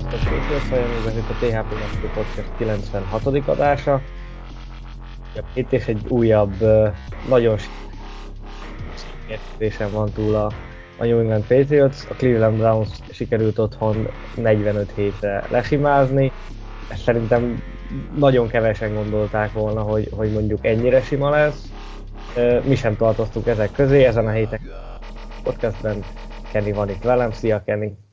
Sziasztok, Rajongók, ez itt a THP Maszkó Podcast 96. adása. Itt is egy újabb, nagyon értésen van túl a, a New England Patriots. A Cleveland Browns sikerült otthon 45 hétre lesimázni. Ezt szerintem nagyon kevesen gondolták volna, hogy, hogy mondjuk ennyire sima lesz. Mi sem tartoztuk ezek közé, ezen a héten podcastben Kenny van itt velem. Szia Kenny!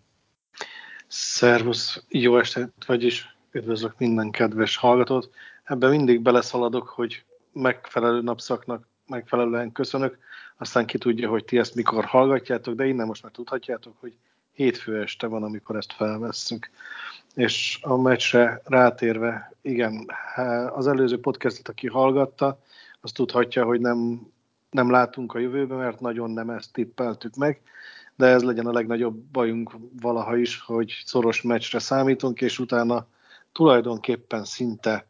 Szervusz, jó estét, vagyis üdvözlök minden kedves hallgatót. Ebben mindig beleszaladok, hogy megfelelő napszaknak megfelelően köszönök, aztán ki tudja, hogy ti ezt mikor hallgatjátok, de innen most már tudhatjátok, hogy hétfő este van, amikor ezt felvesszük. És a meccsre rátérve, igen, az előző podcastot, aki hallgatta, az tudhatja, hogy nem, nem látunk a jövőbe, mert nagyon nem ezt tippeltük meg, de ez legyen a legnagyobb bajunk valaha is, hogy szoros meccsre számítunk, és utána tulajdonképpen szinte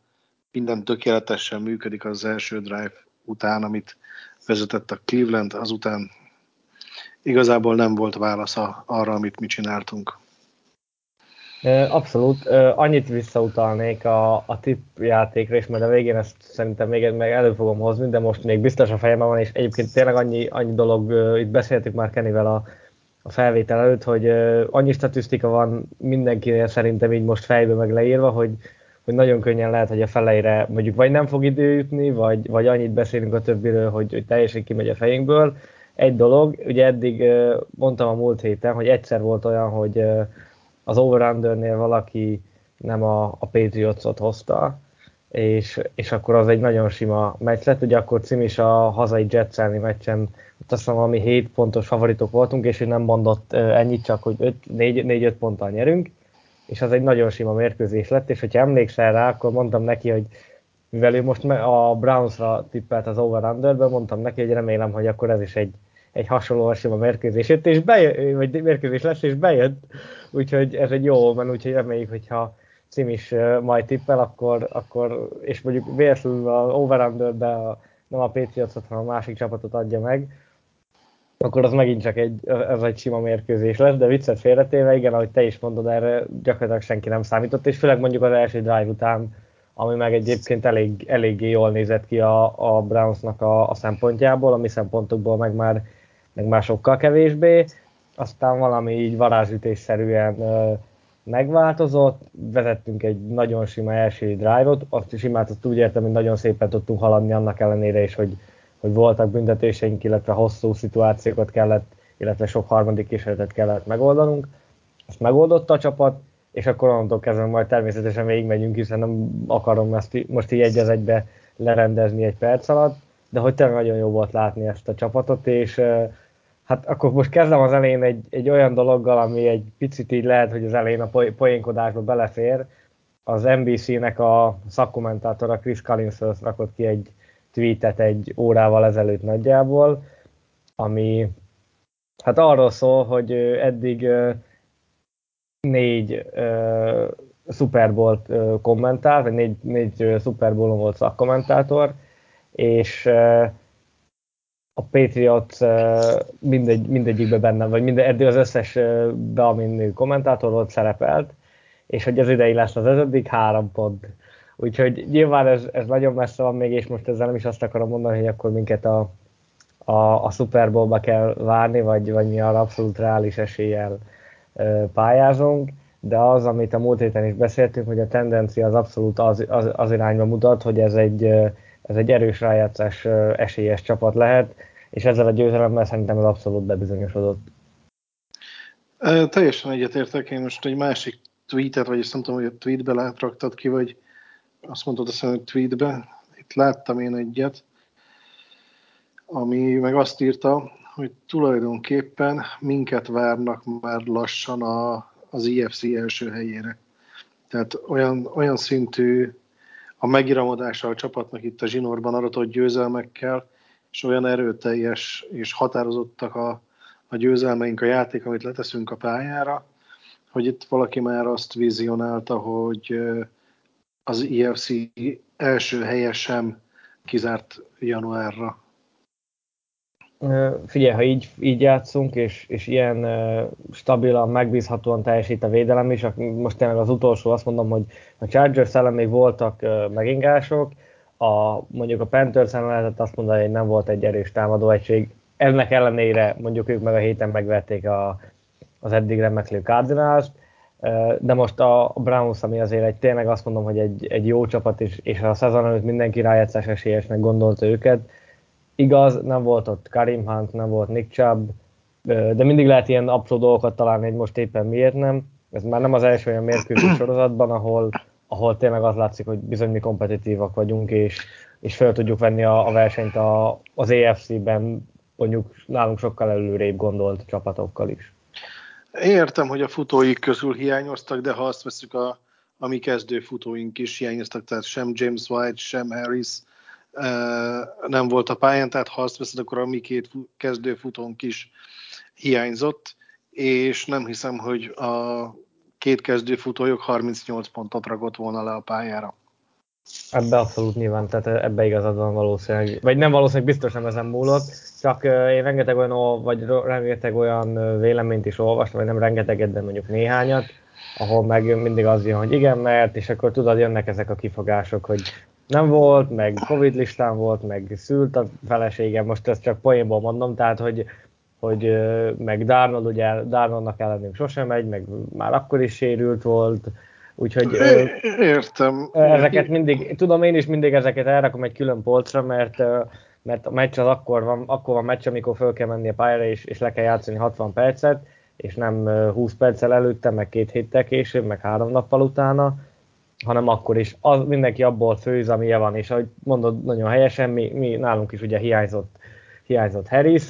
minden tökéletesen működik az első drive után, amit vezetett a Cleveland, azután igazából nem volt válasz arra, amit mi csináltunk. Abszolút. Annyit visszautalnék a, a játékra, és majd a végén ezt szerintem még meg elő fogom hozni, de most még biztos a fejemben van, és egyébként tényleg annyi, annyi dolog, itt beszéltük már Kennyvel a, a felvétel előtt, hogy annyi statisztika van mindenkinél szerintem így most fejbe meg leírva, hogy, hogy nagyon könnyen lehet, hogy a feleire mondjuk vagy nem fog idő jutni, vagy, vagy annyit beszélünk a többiről, hogy, hogy teljesen kimegy a fejünkből. Egy dolog, ugye eddig mondtam a múlt héten, hogy egyszer volt olyan, hogy az over valaki nem a, a Patriots-ot hozta, és, és akkor az egy nagyon sima meccs lett. Ugye akkor Cim is a hazai Jetselni meccsen, ott azt hiszem valami 7 pontos favoritok voltunk, és ő nem mondott ennyit, csak hogy 4-5 ponttal nyerünk, és az egy nagyon sima mérkőzés lett, és hogyha emlékszel rá, akkor mondtam neki, hogy mivel ő most a Brownsra tippelt az over-underbe, mondtam neki, hogy remélem, hogy akkor ez is egy, egy hasonló sima mérkőzés jött, és bejött, vagy mérkőzés lesz, és bejött, úgyhogy ez egy jó mert úgyhogy reméljük, hogyha Cim is majd tippel, akkor, akkor és mondjuk véletlenül a over a, nem a Patriots-ot, hanem a másik csapatot adja meg, akkor az megint csak egy, ez egy sima mérkőzés lesz, de viccet félretéve, igen, ahogy te is mondod, erre gyakorlatilag senki nem számított, és főleg mondjuk az első drive után, ami meg egyébként elég, eléggé jól nézett ki a, a Brownsnak a, a szempontjából, a mi szempontokból meg már, meg már sokkal kevésbé, aztán valami így varázsütésszerűen megváltozott, vezettünk egy nagyon sima első drive-ot, azt is imát, azt úgy értem, hogy nagyon szépen tudtunk haladni annak ellenére is, hogy, hogy voltak büntetéseink, illetve hosszú szituációkat kellett, illetve sok harmadik kísérletet kellett megoldanunk. Ezt megoldotta a csapat, és akkor onnantól kezdve majd természetesen végigmegyünk, hiszen nem akarom ezt most így egy egybe lerendezni egy perc alatt, de hogy tényleg nagyon jó volt látni ezt a csapatot, és Hát akkor most kezdem az elején egy, egy olyan dologgal, ami egy picit így lehet, hogy az elején a poénkodásba belefér. Az NBC-nek a szakkommentátora Chris Collinsworth rakott ki egy tweetet egy órával ezelőtt nagyjából, ami hát arról szól, hogy eddig négy Super Bowl-t kommentált, vagy négy, négy Super Bowl-on volt szakkommentátor, és a Patriot mindegy, mindegyikben benne, vagy minden, eddig az összes be, amin kommentátor volt, szerepelt, és hogy az idei lesz az ötödik, három pont. Úgyhogy nyilván ez, ez nagyon messze van még, és most ezzel nem is azt akarom mondani, hogy akkor minket a, a, a Super Bowl-ba kell várni, vagy, vagy mi arra abszolút reális eséllyel ö, pályázunk, de az, amit a múlt héten is beszéltünk, hogy a tendencia az abszolút az, az, az irányba mutat, hogy ez egy ez egy erős rájátszás esélyes csapat lehet, és ezzel a győzelemmel szerintem ez abszolút bebizonyosodott. Teljesen egyetértek, én most egy másik tweetet, vagy azt nem tudom, hogy a tweetbe látraktad ki, vagy azt mondtad azt hogy tweetbe, itt láttam én egyet, ami meg azt írta, hogy tulajdonképpen minket várnak már lassan a, az IFC első helyére. Tehát olyan, olyan szintű a megiramodása a csapatnak itt a zsinórban aratott győzelmekkel, és olyan erőteljes és határozottak a, a győzelmeink, a játék, amit leteszünk a pályára, hogy itt valaki már azt vizionálta, hogy az IFC első helye sem kizárt januárra. Figyelj, ha így, így játszunk, és, és ilyen stabilan, megbízhatóan teljesít a védelem is, most tényleg az utolsó azt mondom, hogy a Chargers ellen még voltak megingások, a, mondjuk a Panthers ellen lehetett azt mondani, hogy nem volt egy erős támadó egység. Ennek ellenére mondjuk ők meg a héten megvették a, az eddig remeklő cardinals de most a Browns, ami azért egy, tényleg azt mondom, hogy egy, egy jó csapat, és, és a szezon előtt mindenki rájátszás esélyesnek gondolta őket. Igaz, nem volt ott Karim Hunt, nem volt Nick Chubb, de mindig lehet ilyen apró dolgokat találni, hogy most éppen miért nem. Ez már nem az első olyan mérkőzés sorozatban, ahol, ahol tényleg az látszik, hogy bizony mi kompetitívak vagyunk, és, és fel tudjuk venni a, a versenyt a, az EFC-ben mondjuk nálunk sokkal előrébb gondolt csapatokkal is. Értem, hogy a futóik közül hiányoztak, de ha azt veszük, a, a mi kezdő futóink is hiányoztak, tehát sem James White, sem Harris nem volt a pályán, tehát ha azt veszed, akkor a mi két kezdő futónk is hiányzott, és nem hiszem, hogy a két kezdő futójuk 38 pontot ragott volna le a pályára. Ebbe abszolút nyilván, tehát ebbe igazad van valószínűleg, vagy nem valószínűleg biztos nem ezen múlott, csak én rengeteg olyan, vagy rengeteg olyan véleményt is olvastam, vagy nem rengeteget, de mondjuk néhányat, ahol meg mindig az jön, hogy igen, mert, és akkor tudod, jönnek ezek a kifogások, hogy nem volt, meg Covid listán volt, meg szült a feleségem, most ezt csak poénból mondom, tehát, hogy, hogy meg Darnold, ugye Darnoldnak ellenünk sosem megy, meg már akkor is sérült volt, Úgyhogy értem. Ezeket mindig, tudom én is mindig ezeket elrakom egy külön polcra, mert, mert a meccs az akkor van, akkor van meccs, amikor föl kell menni a pályára, és, és le kell játszani 60 percet, és nem 20 perccel előtte, meg két héttel később, meg három nappal utána, hanem akkor is. Az, mindenki abból főz, amilyen van, és ahogy mondod nagyon helyesen, mi, mi nálunk is ugye hiányzott, hiányzott Harris,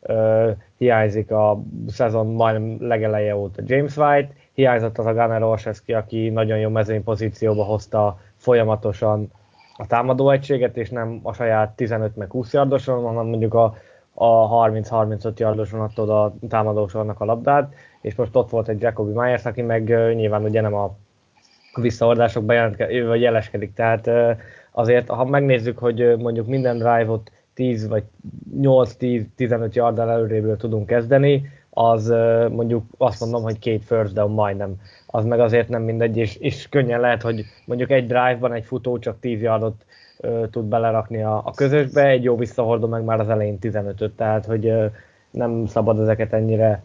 uh, hiányzik a szezon majdnem legeleje óta James White, hiányzott az a Gunnar Olszewski, aki nagyon jó mezőny pozícióba hozta folyamatosan a támadó egységet, és nem a saját 15 meg 20 yardoson, hanem mondjuk a, a 30-35 yardoson adtad a támadósornak a labdát, és most ott volt egy Jacobi Myers, aki meg nyilván ugye nem a visszaordásokban jelentke, vagy jeleskedik, tehát azért, ha megnézzük, hogy mondjuk minden drive-ot 10 vagy 8-10-15 yarddal előréből tudunk kezdeni, az mondjuk azt mondom, hogy két first down majdnem. Az meg azért nem mindegy, és, és könnyen lehet, hogy mondjuk egy drive-ban egy futó csak 10 yardot ö, tud belerakni a, a közösbe, egy jó visszahordó meg már az elején 15-öt, tehát hogy ö, nem szabad ezeket ennyire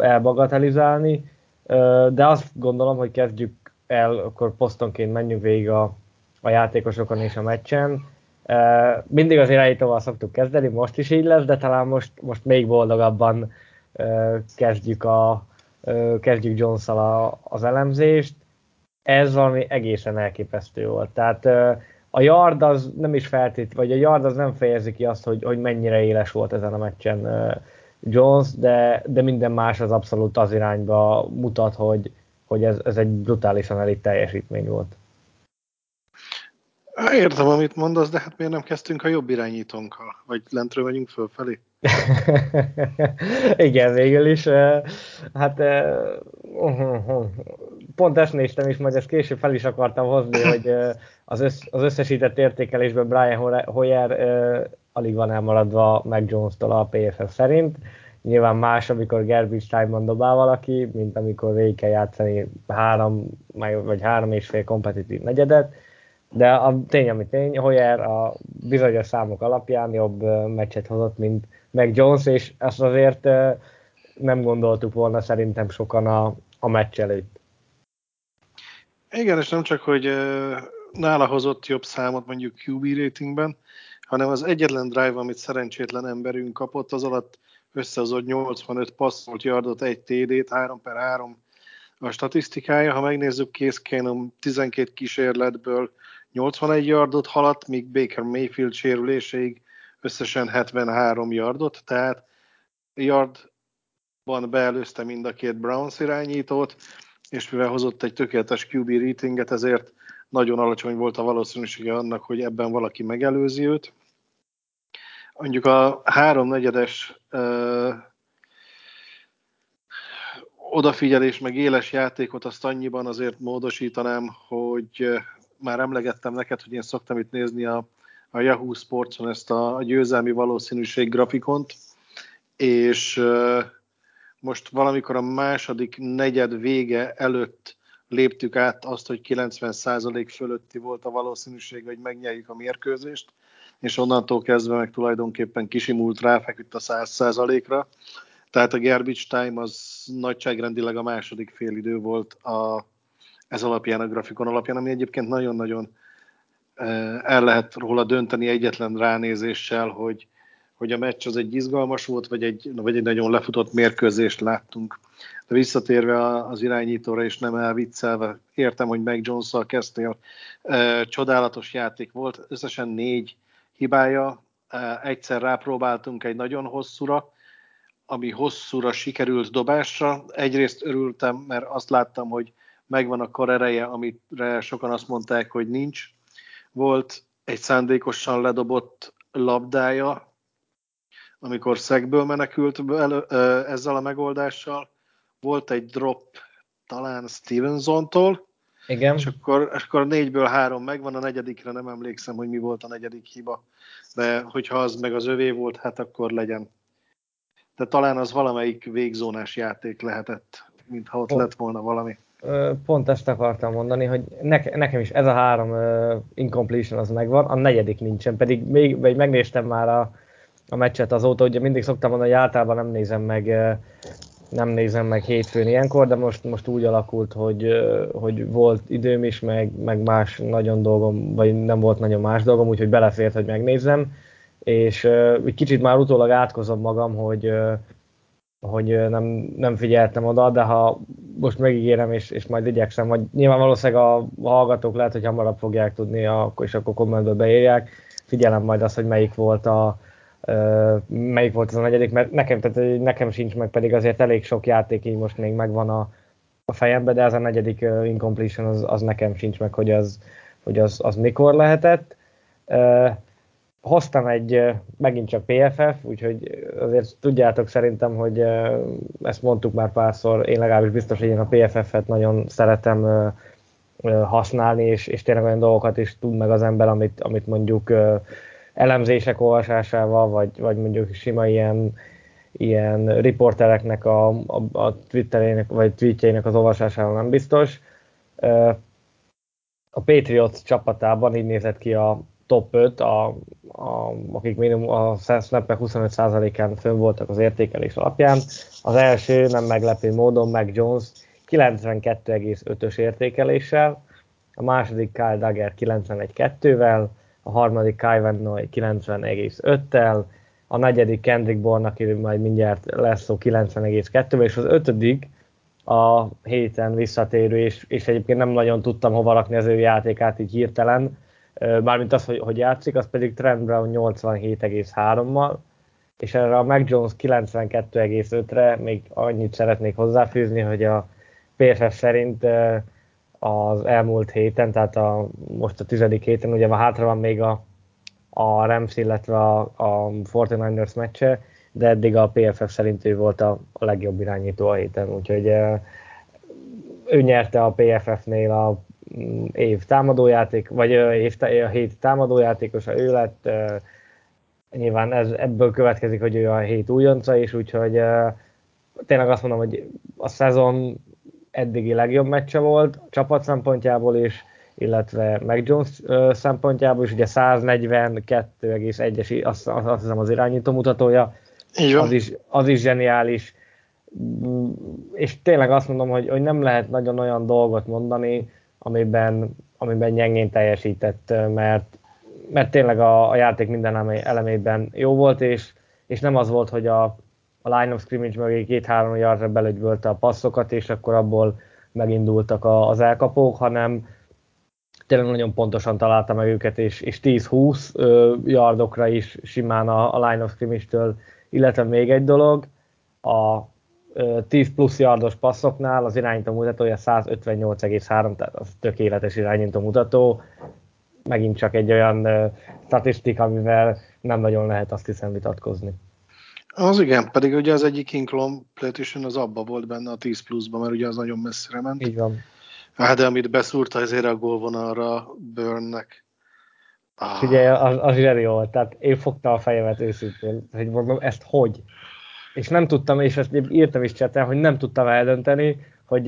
elbagatelizálni, ö, de azt gondolom, hogy kezdjük el, akkor posztonként menjünk végig a, a játékosokon és a meccsen. Mindig az irányítóval szoktuk kezdeni, most is így lesz, de talán most, most még boldogabban kezdjük, a, kezdjük jones az elemzést. Ez valami egészen elképesztő volt. Tehát a yard az nem is feltét, vagy a yard az nem fejezi ki azt, hogy, hogy mennyire éles volt ezen a meccsen Jones, de, de minden más az abszolút az irányba mutat, hogy, hogy ez, ez egy brutálisan elit teljesítmény volt. Értem, amit mondasz, de hát miért nem kezdtünk a jobb irányítónkkal? Vagy lentről megyünk fölfelé? Igen, végül is. Hát pont ezt néztem is, majd ezt később fel is akartam hozni, hogy az, össz, az összesített értékelésben Brian Hoyer alig van elmaradva meg Jones-tól a PFF szerint. Nyilván más, amikor garbage time-ban dobál valaki, mint amikor végig kell játszani három, vagy három és fél kompetitív negyedet de a tény, ami tény, Hoyer a bizonyos számok alapján jobb meccset hozott, mint meg Jones, és ezt azért nem gondoltuk volna szerintem sokan a, a meccs előtt. Igen, és nem csak, hogy nála hozott jobb számot mondjuk QB ratingben, hanem az egyetlen drive, amit szerencsétlen emberünk kapott, az alatt összehozott 85 passzolt yardot, egy TD-t, 3 per 3 a statisztikája. Ha megnézzük, Case Keenum 12 kísérletből 81 yardot haladt, míg Baker Mayfield sérüléséig összesen 73 yardot, tehát yard beelőzte mind a két Browns irányítót, és mivel hozott egy tökéletes QB ratinget, ezért nagyon alacsony volt a valószínűsége annak, hogy ebben valaki megelőzi őt. Mondjuk a háromnegyedes odafigyelés, meg éles játékot azt annyiban azért módosítanám, hogy már emlegettem neked, hogy én szoktam itt nézni a, a Yahoo Sportson ezt a, győzelmi valószínűség grafikont, és most valamikor a második negyed vége előtt léptük át azt, hogy 90% fölötti volt a valószínűség, hogy megnyerjük a mérkőzést, és onnantól kezdve meg tulajdonképpen kisimult rá, feküdt a 100%-ra. Tehát a garbage time az nagyságrendileg a második félidő volt a, ez alapján, a grafikon alapján, ami egyébként nagyon-nagyon el lehet róla dönteni egyetlen ránézéssel, hogy hogy a meccs az egy izgalmas volt, vagy egy, vagy egy nagyon lefutott mérkőzést láttunk. De visszatérve az irányítóra, és nem elviccelve, értem, hogy meg Jones-szal kezdtél. Csodálatos játék volt, összesen négy hibája. Egyszer rápróbáltunk egy nagyon hosszúra, ami hosszúra sikerült dobásra. Egyrészt örültem, mert azt láttam, hogy megvan a kar ereje, amire sokan azt mondták, hogy nincs. Volt egy szándékosan ledobott labdája, amikor szegből menekült elő, ezzel a megoldással. Volt egy drop talán Stevensontól, igen. És akkor, akkor négyből három megvan, a negyedikre nem emlékszem, hogy mi volt a negyedik hiba. De hogyha az meg az övé volt, hát akkor legyen. De talán az valamelyik végzónás játék lehetett, mintha ott pont, lett volna valami. Pont ezt akartam mondani, hogy ne, nekem is ez a három uh, incompletion az megvan, a negyedik nincsen, pedig még, még megnéztem már a, a meccset azóta, ugye mindig szoktam mondani, hogy általában nem nézem meg nem nézem meg hétfőn ilyenkor, de most, most úgy alakult, hogy, hogy volt időm is, meg, meg más nagyon dolgom, vagy nem volt nagyon más dolgom, úgyhogy belefért, hogy megnézzem, és egy kicsit már utólag átkozom magam, hogy, hogy nem, nem figyeltem oda, de ha most megígérem, és, és majd igyekszem, hogy nyilván valószínűleg a hallgatók lehet, hogy hamarabb fogják tudni, és akkor kommentbe beírják, figyelem majd azt, hogy melyik volt a, melyik volt az a negyedik, mert nekem, tehát nekem sincs meg, pedig azért elég sok játék így most még megvan a, a fejembe, de ez a negyedik uh, incompletion az, az nekem sincs meg, hogy az, hogy az, az mikor lehetett. Uh, hoztam egy, megint csak PFF, úgyhogy azért tudjátok szerintem, hogy ezt mondtuk már párszor, én legalábbis biztos, hogy én a PFF-et nagyon szeretem használni, és, és tényleg olyan dolgokat is tud meg az ember, amit, amit mondjuk elemzések olvasásával, vagy, vagy mondjuk sima ilyen, ilyen riportereknek a, a, a twitterének, vagy tweetjeinek az olvasásával nem biztos. A Patriots csapatában így nézett ki a top 5, a, a, akik minimum a snapek 25%-án fönn voltak az értékelés alapján. Az első, nem meglepő módon, Mac Jones 92,5-ös értékeléssel, a második Kyle Dagger 91-2-vel, a harmadik Kyvan Noy 90,5-tel, a negyedik Kendrick Bourne, aki majd mindjárt lesz szó 90,2-vel, és az ötödik a héten visszatérő, és, és egyébként nem nagyon tudtam hova rakni az ő játékát így hirtelen, mármint az, hogy, hogy játszik, az pedig Trent Brown 87,3-mal, és erre a Mac Jones 92,5-re még annyit szeretnék hozzáfűzni, hogy a PFF szerint az elmúlt héten, tehát a, most a tizedik héten, ugye már hátra van még a, a Rams, illetve a, a 49ers meccse, de eddig a PFF szerint ő volt a, a legjobb irányító a héten, úgyhogy ő nyerte a PFF-nél a év támadójáték, vagy év, a hét támadójátékosa ő lett, nyilván ez, ebből következik, hogy ő a hét újonca is, úgyhogy tényleg azt mondom, hogy a szezon eddigi legjobb meccse volt a csapat szempontjából is, illetve Mac Jones szempontjából is, ugye 142,1-es, azt, azt hiszem az irányító mutatója, az is, az is zseniális, mm, és tényleg azt mondom, hogy, hogy nem lehet nagyon olyan dolgot mondani, amiben, amiben gyengén teljesített, mert, mert tényleg a, a játék minden elemében jó volt, és, és nem az volt, hogy a, a line of scrimmage mögé két-három yardra belügybölte a passzokat, és akkor abból megindultak a, az elkapók, hanem tényleg nagyon pontosan találta meg őket, és, és 10-20 yardokra is simán a, a line of scrimmage-től, illetve még egy dolog, a 10 plusz yardos passzoknál az irányító mutatója 158,3, tehát az tökéletes irányító mutató. Megint csak egy olyan statisztika, amivel nem nagyon lehet azt hiszem vitatkozni. Az igen, pedig ugye az egyik incompletion az abba volt benne a 10 pluszban, mert ugye az nagyon messzire ment. Így van. Hát de amit beszúrta ezért a gólvonalra Burnnek. Ah. Ugye az, az zseri volt, tehát én fogta a fejemet őszintén, hogy mondom, ezt hogy? És nem tudtam, és ezt írtam is csetel, hogy nem tudtam eldönteni, hogy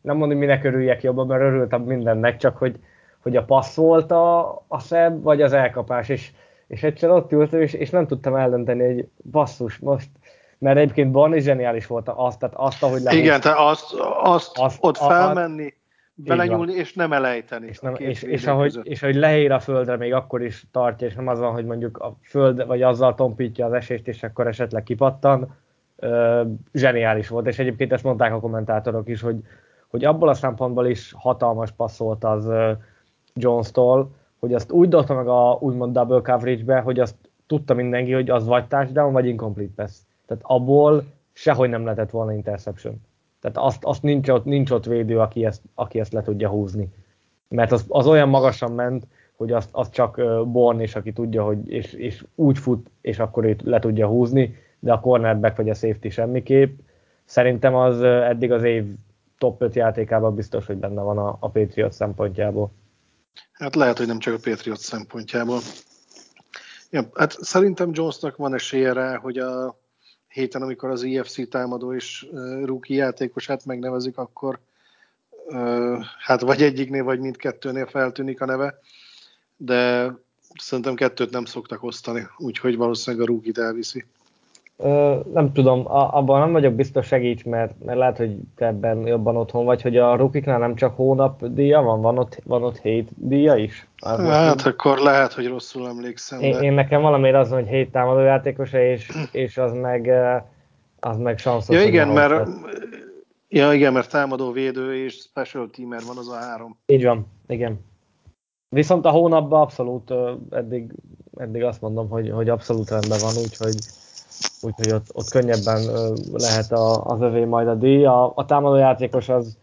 nem mondom, minek örüljek jobban, mert örültem mindennek, csak hogy, hogy a passz volt a, a szebb, vagy az elkapás, és, és egyszer ott ültem, és, és nem tudtam eldönteni, hogy basszus, most mert egyébként Barney zseniális volt azt, tehát azt, ahogy lehúz. Igen, te azt, azt, azt ott felmenni, belenyúlni, és nem elejteni. És, nem, és, és, ahogy, és ahogy leér a földre, még akkor is tartja, és nem az van, hogy mondjuk a föld, vagy azzal tompítja az esést, és akkor esetleg kipattan. Ö, zseniális volt, és egyébként ezt mondták a kommentátorok is, hogy, hogy abból a szempontból is hatalmas passzolt az Jones-tól, hogy azt úgy dobta meg a úgymond double coverage-be, hogy azt tudta mindenki, hogy az vagy touchdown, vagy incomplete pass. Tehát abból sehogy nem lehetett volna interception. Tehát azt, azt nincs, ott, nincs ott védő, aki ezt, aki ezt le tudja húzni. Mert az, az olyan magasan ment, hogy azt, azt csak Born is, aki tudja, hogy és, és úgy fut, és akkor őt le tudja húzni, de a cornerback vagy a safety semmiképp. Szerintem az eddig az év top 5 játékában biztos, hogy benne van a, a Patriot szempontjából. Hát lehet, hogy nem csak a Patriot szempontjából. Ja, hát szerintem Jonesnak van esélye rá, hogy a héten, amikor az IFC támadó és rookie játékosát megnevezik, akkor hát vagy egyiknél, vagy mindkettőnél feltűnik a neve, de szerintem kettőt nem szoktak osztani, úgyhogy valószínűleg a rúgit elviszi. Ö, nem tudom, a, abban nem vagyok biztos segíts, mert, mert lehet, hogy te ebben jobban otthon vagy, hogy a rukiknál nem csak hónap díja van, van ott, van ott hét díja is? Az hát most, akkor lehet, hogy rosszul emlékszem. Én, de... én nekem valamiért az, hogy hét támadójátékosa, és, és az meg, az meg sanszos. Ja igen, mert, ja igen, mert támadó, védő és special teamer van az a három. Így van, igen. Viszont a hónapban abszolút eddig, eddig azt mondom, hogy, hogy abszolút rendben van, úgyhogy úgyhogy ott, ott könnyebben lehet a, az övé majd a díj. A, a támadójátékos az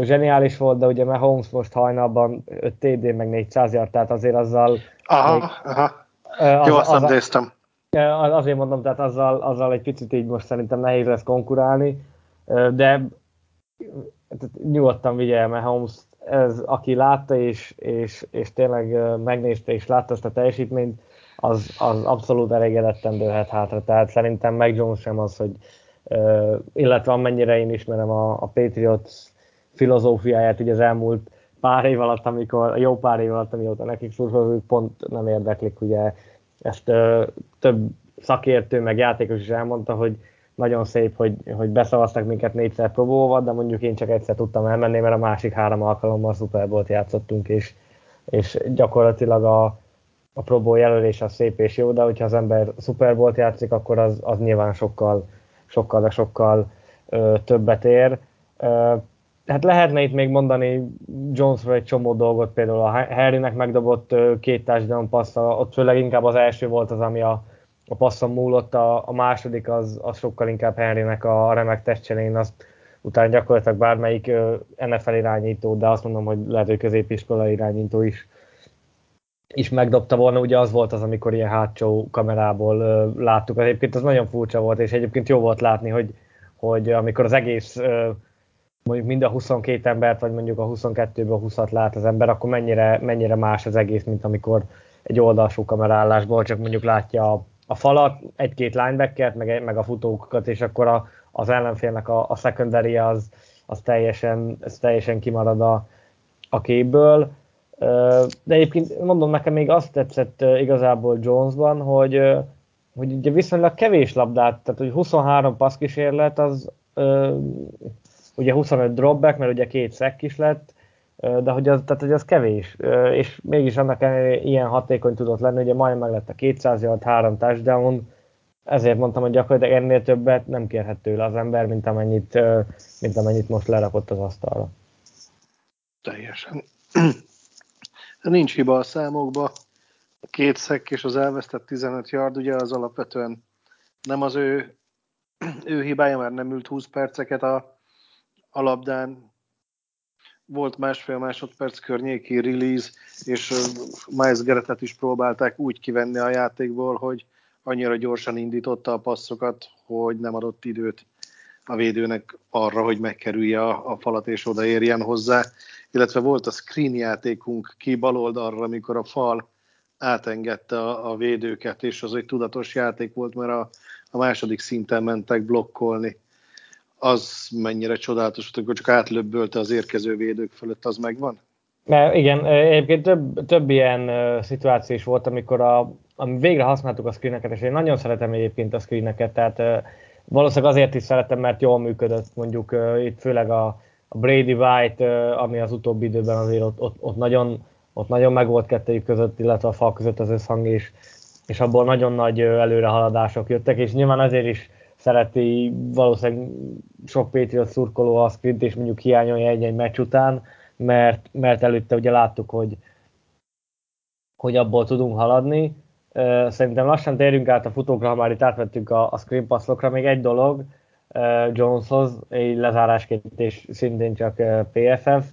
zseniális volt, de ugye Mahomes most hajnalban 5 TD meg 400 yard, tehát azért azzal... Aha, még, aha. Az, Jó, azt az, néztem. Azért mondom, tehát azzal, azzal egy picit így most szerintem nehéz lesz konkurálni, de nyugodtan vigye Mahomes, ez, aki látta és, és, és tényleg megnézte és látta ezt a teljesítményt, az, az abszolút elégedetten dőlhet hátra. Tehát szerintem meg Jones sem az, hogy uh, illetve amennyire én ismerem a, a Patriots filozófiáját ugye az elmúlt pár év alatt, amikor, jó pár év alatt, amióta nekik szurkolók pont nem érdeklik, ugye ezt uh, több szakértő meg játékos is elmondta, hogy nagyon szép, hogy, hogy beszavaztak minket négyszer próbóval, de mondjuk én csak egyszer tudtam elmenni, mert a másik három alkalommal Super Bowl-t játszottunk, és, és gyakorlatilag a, a Pro Bowl jelölés az szép és jó, de hogyha az ember Super Bowl-t játszik, akkor az, az nyilván sokkal, sokkal, de sokkal ö, többet ér. Ö, hát lehetne itt még mondani Jonesról egy csomó dolgot, például a Harrynek megdobott ö, két touchdown passza, ott főleg inkább az első volt az, ami a, a passzon múlott, a, a második az, az sokkal inkább Henrynek a, a remek testcselén, azt utána gyakorlatilag bármelyik NFL irányító, de azt mondom, hogy lehet, hogy középiskola irányító is is megdobta volna, ugye az volt az, amikor ilyen hátsó kamerából uh, láttuk. Egyébként az nagyon furcsa volt, és egyébként jó volt látni, hogy, hogy amikor az egész uh, mondjuk mind a 22 embert, vagy mondjuk a 22-ből 20-at lát az ember, akkor mennyire, mennyire más az egész, mint amikor egy oldalsó kamerállásból csak mondjuk látja a, a falat, egy-két linebackert, meg, meg a futókat, és akkor a, az ellenfélnek a, a secondary az, az teljesen, az teljesen kimarad a, a képből de egyébként mondom, nekem még azt tetszett igazából Jonesban, hogy, hogy ugye viszonylag kevés labdát, tehát hogy 23 passzkísérlet, az ugye 25 dropback, mert ugye két szek is lett, de hogy az, tehát, hogy az kevés, és mégis annak ilyen hatékony tudott lenni, ugye majdnem meg lett a 200 yard, három touchdown, ezért mondtam, hogy gyakorlatilag ennél többet nem kérhet tőle az ember, mint amennyit, mint amennyit most lerakott az asztalra. Teljesen. Nincs hiba a számokba. A két szek és az elvesztett 15 yard, ugye az alapvetően nem az ő ő hibája, mert nem ült 20 perceket a, a labdán, volt másfél másodperc környéki release, és Miles Geretet is próbálták úgy kivenni a játékból, hogy annyira gyorsan indította a passzokat, hogy nem adott időt a védőnek arra, hogy megkerülje a, a falat és odaérjen hozzá. Illetve volt a screen játékunk ki baloldalra, amikor a fal átengedte a, a védőket, és az egy tudatos játék volt, mert a, a második szinten mentek blokkolni. Az mennyire csodálatos, hogy csak átlöbbölte az érkező védők fölött, az megvan? Mert igen, egyébként több, több ilyen szituáció is volt, amikor a, ami végre használtuk a screeneket, és én nagyon szeretem egyébként a screeneket, tehát uh, valószínűleg azért is szeretem, mert jól működött mondjuk uh, itt főleg a, a Brady White, uh, ami az utóbbi időben azért ott, ott, ott nagyon ott nagyon meg volt kettőjük között, illetve a fal között az összhang is, és abból nagyon nagy előrehaladások jöttek, és nyilván azért is szereti valószínűleg sok Patriot szurkoló a sprint, és mondjuk hiányolja egy-egy meccs után, mert, mert előtte ugye láttuk, hogy, hogy abból tudunk haladni. Szerintem lassan térjünk át a futókra, ha már itt átvettünk a, a screen passlokra. Még egy dolog Joneshoz, egy lezárásként és szintén csak PFF.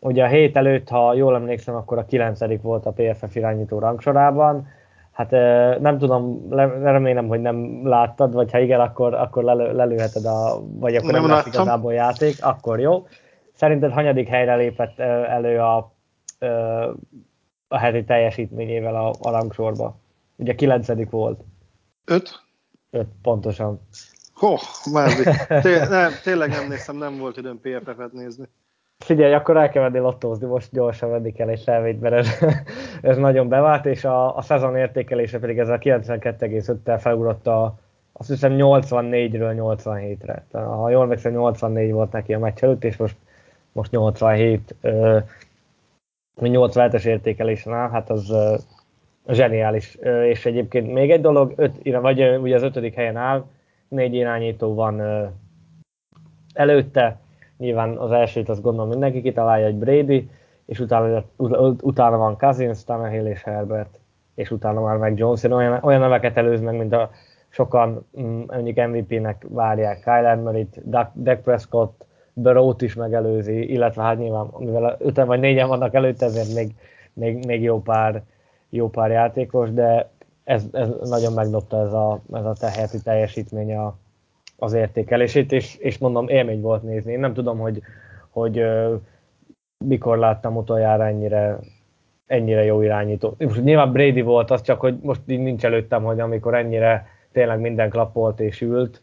Ugye a hét előtt, ha jól emlékszem, akkor a 9. volt a PFF irányító rangsorában. Hát nem tudom, remélem, hogy nem láttad, vagy ha igen, akkor, akkor lelő, lelőheted, a, vagy akkor nem, nem lesz igazából játék, akkor jó. Szerinted hanyadik helyre lépett elő a, a heti teljesítményével a, a rangsorba? Ugye 9. volt. 5? 5, pontosan. Hó, már té- nem, tényleg nem néztem, nem volt időm PFF-et nézni. Figyelj, akkor el kell venni lottózni, most gyorsan venni kell egy felvényt, mert ez, ez nagyon bevált, és a, a szezon értékelése pedig ez a 92,5-tel felugrott a, azt hiszem 84-ről 87-re. Tehát, ha jól megszem, 84 volt neki a meccs előtt, és most, most 87, uh, 87-es értékelésen áll, hát az zseniális. És egyébként még egy dolog, öt, vagy ugye az ötödik helyen áll, négy irányító van előtte, Nyilván az elsőt azt gondolom mindenki kitalálja, egy Brady, és utána, utána van Cousins, Tannehill és Herbert, és utána már meg Jones. Olyan, olyan neveket előz meg, mint a sokan mm, mondjuk MVP-nek várják Kyler Murray-t, Dak Prescott, Burrow-t is megelőzi, illetve hát nyilván, mivel öten vagy négyen vannak előtte, ezért még, még, még jó, pár, jó pár játékos, de ez, ez nagyon megdobta ez a, ez a teheti teljesítmény a, az értékelését, és, és mondom, élmény volt nézni. Én nem tudom, hogy, hogy mikor láttam utoljára ennyire, ennyire jó irányító. Most nyilván Brady volt az, csak hogy most így nincs előttem, hogy amikor ennyire tényleg minden klappolt és ült,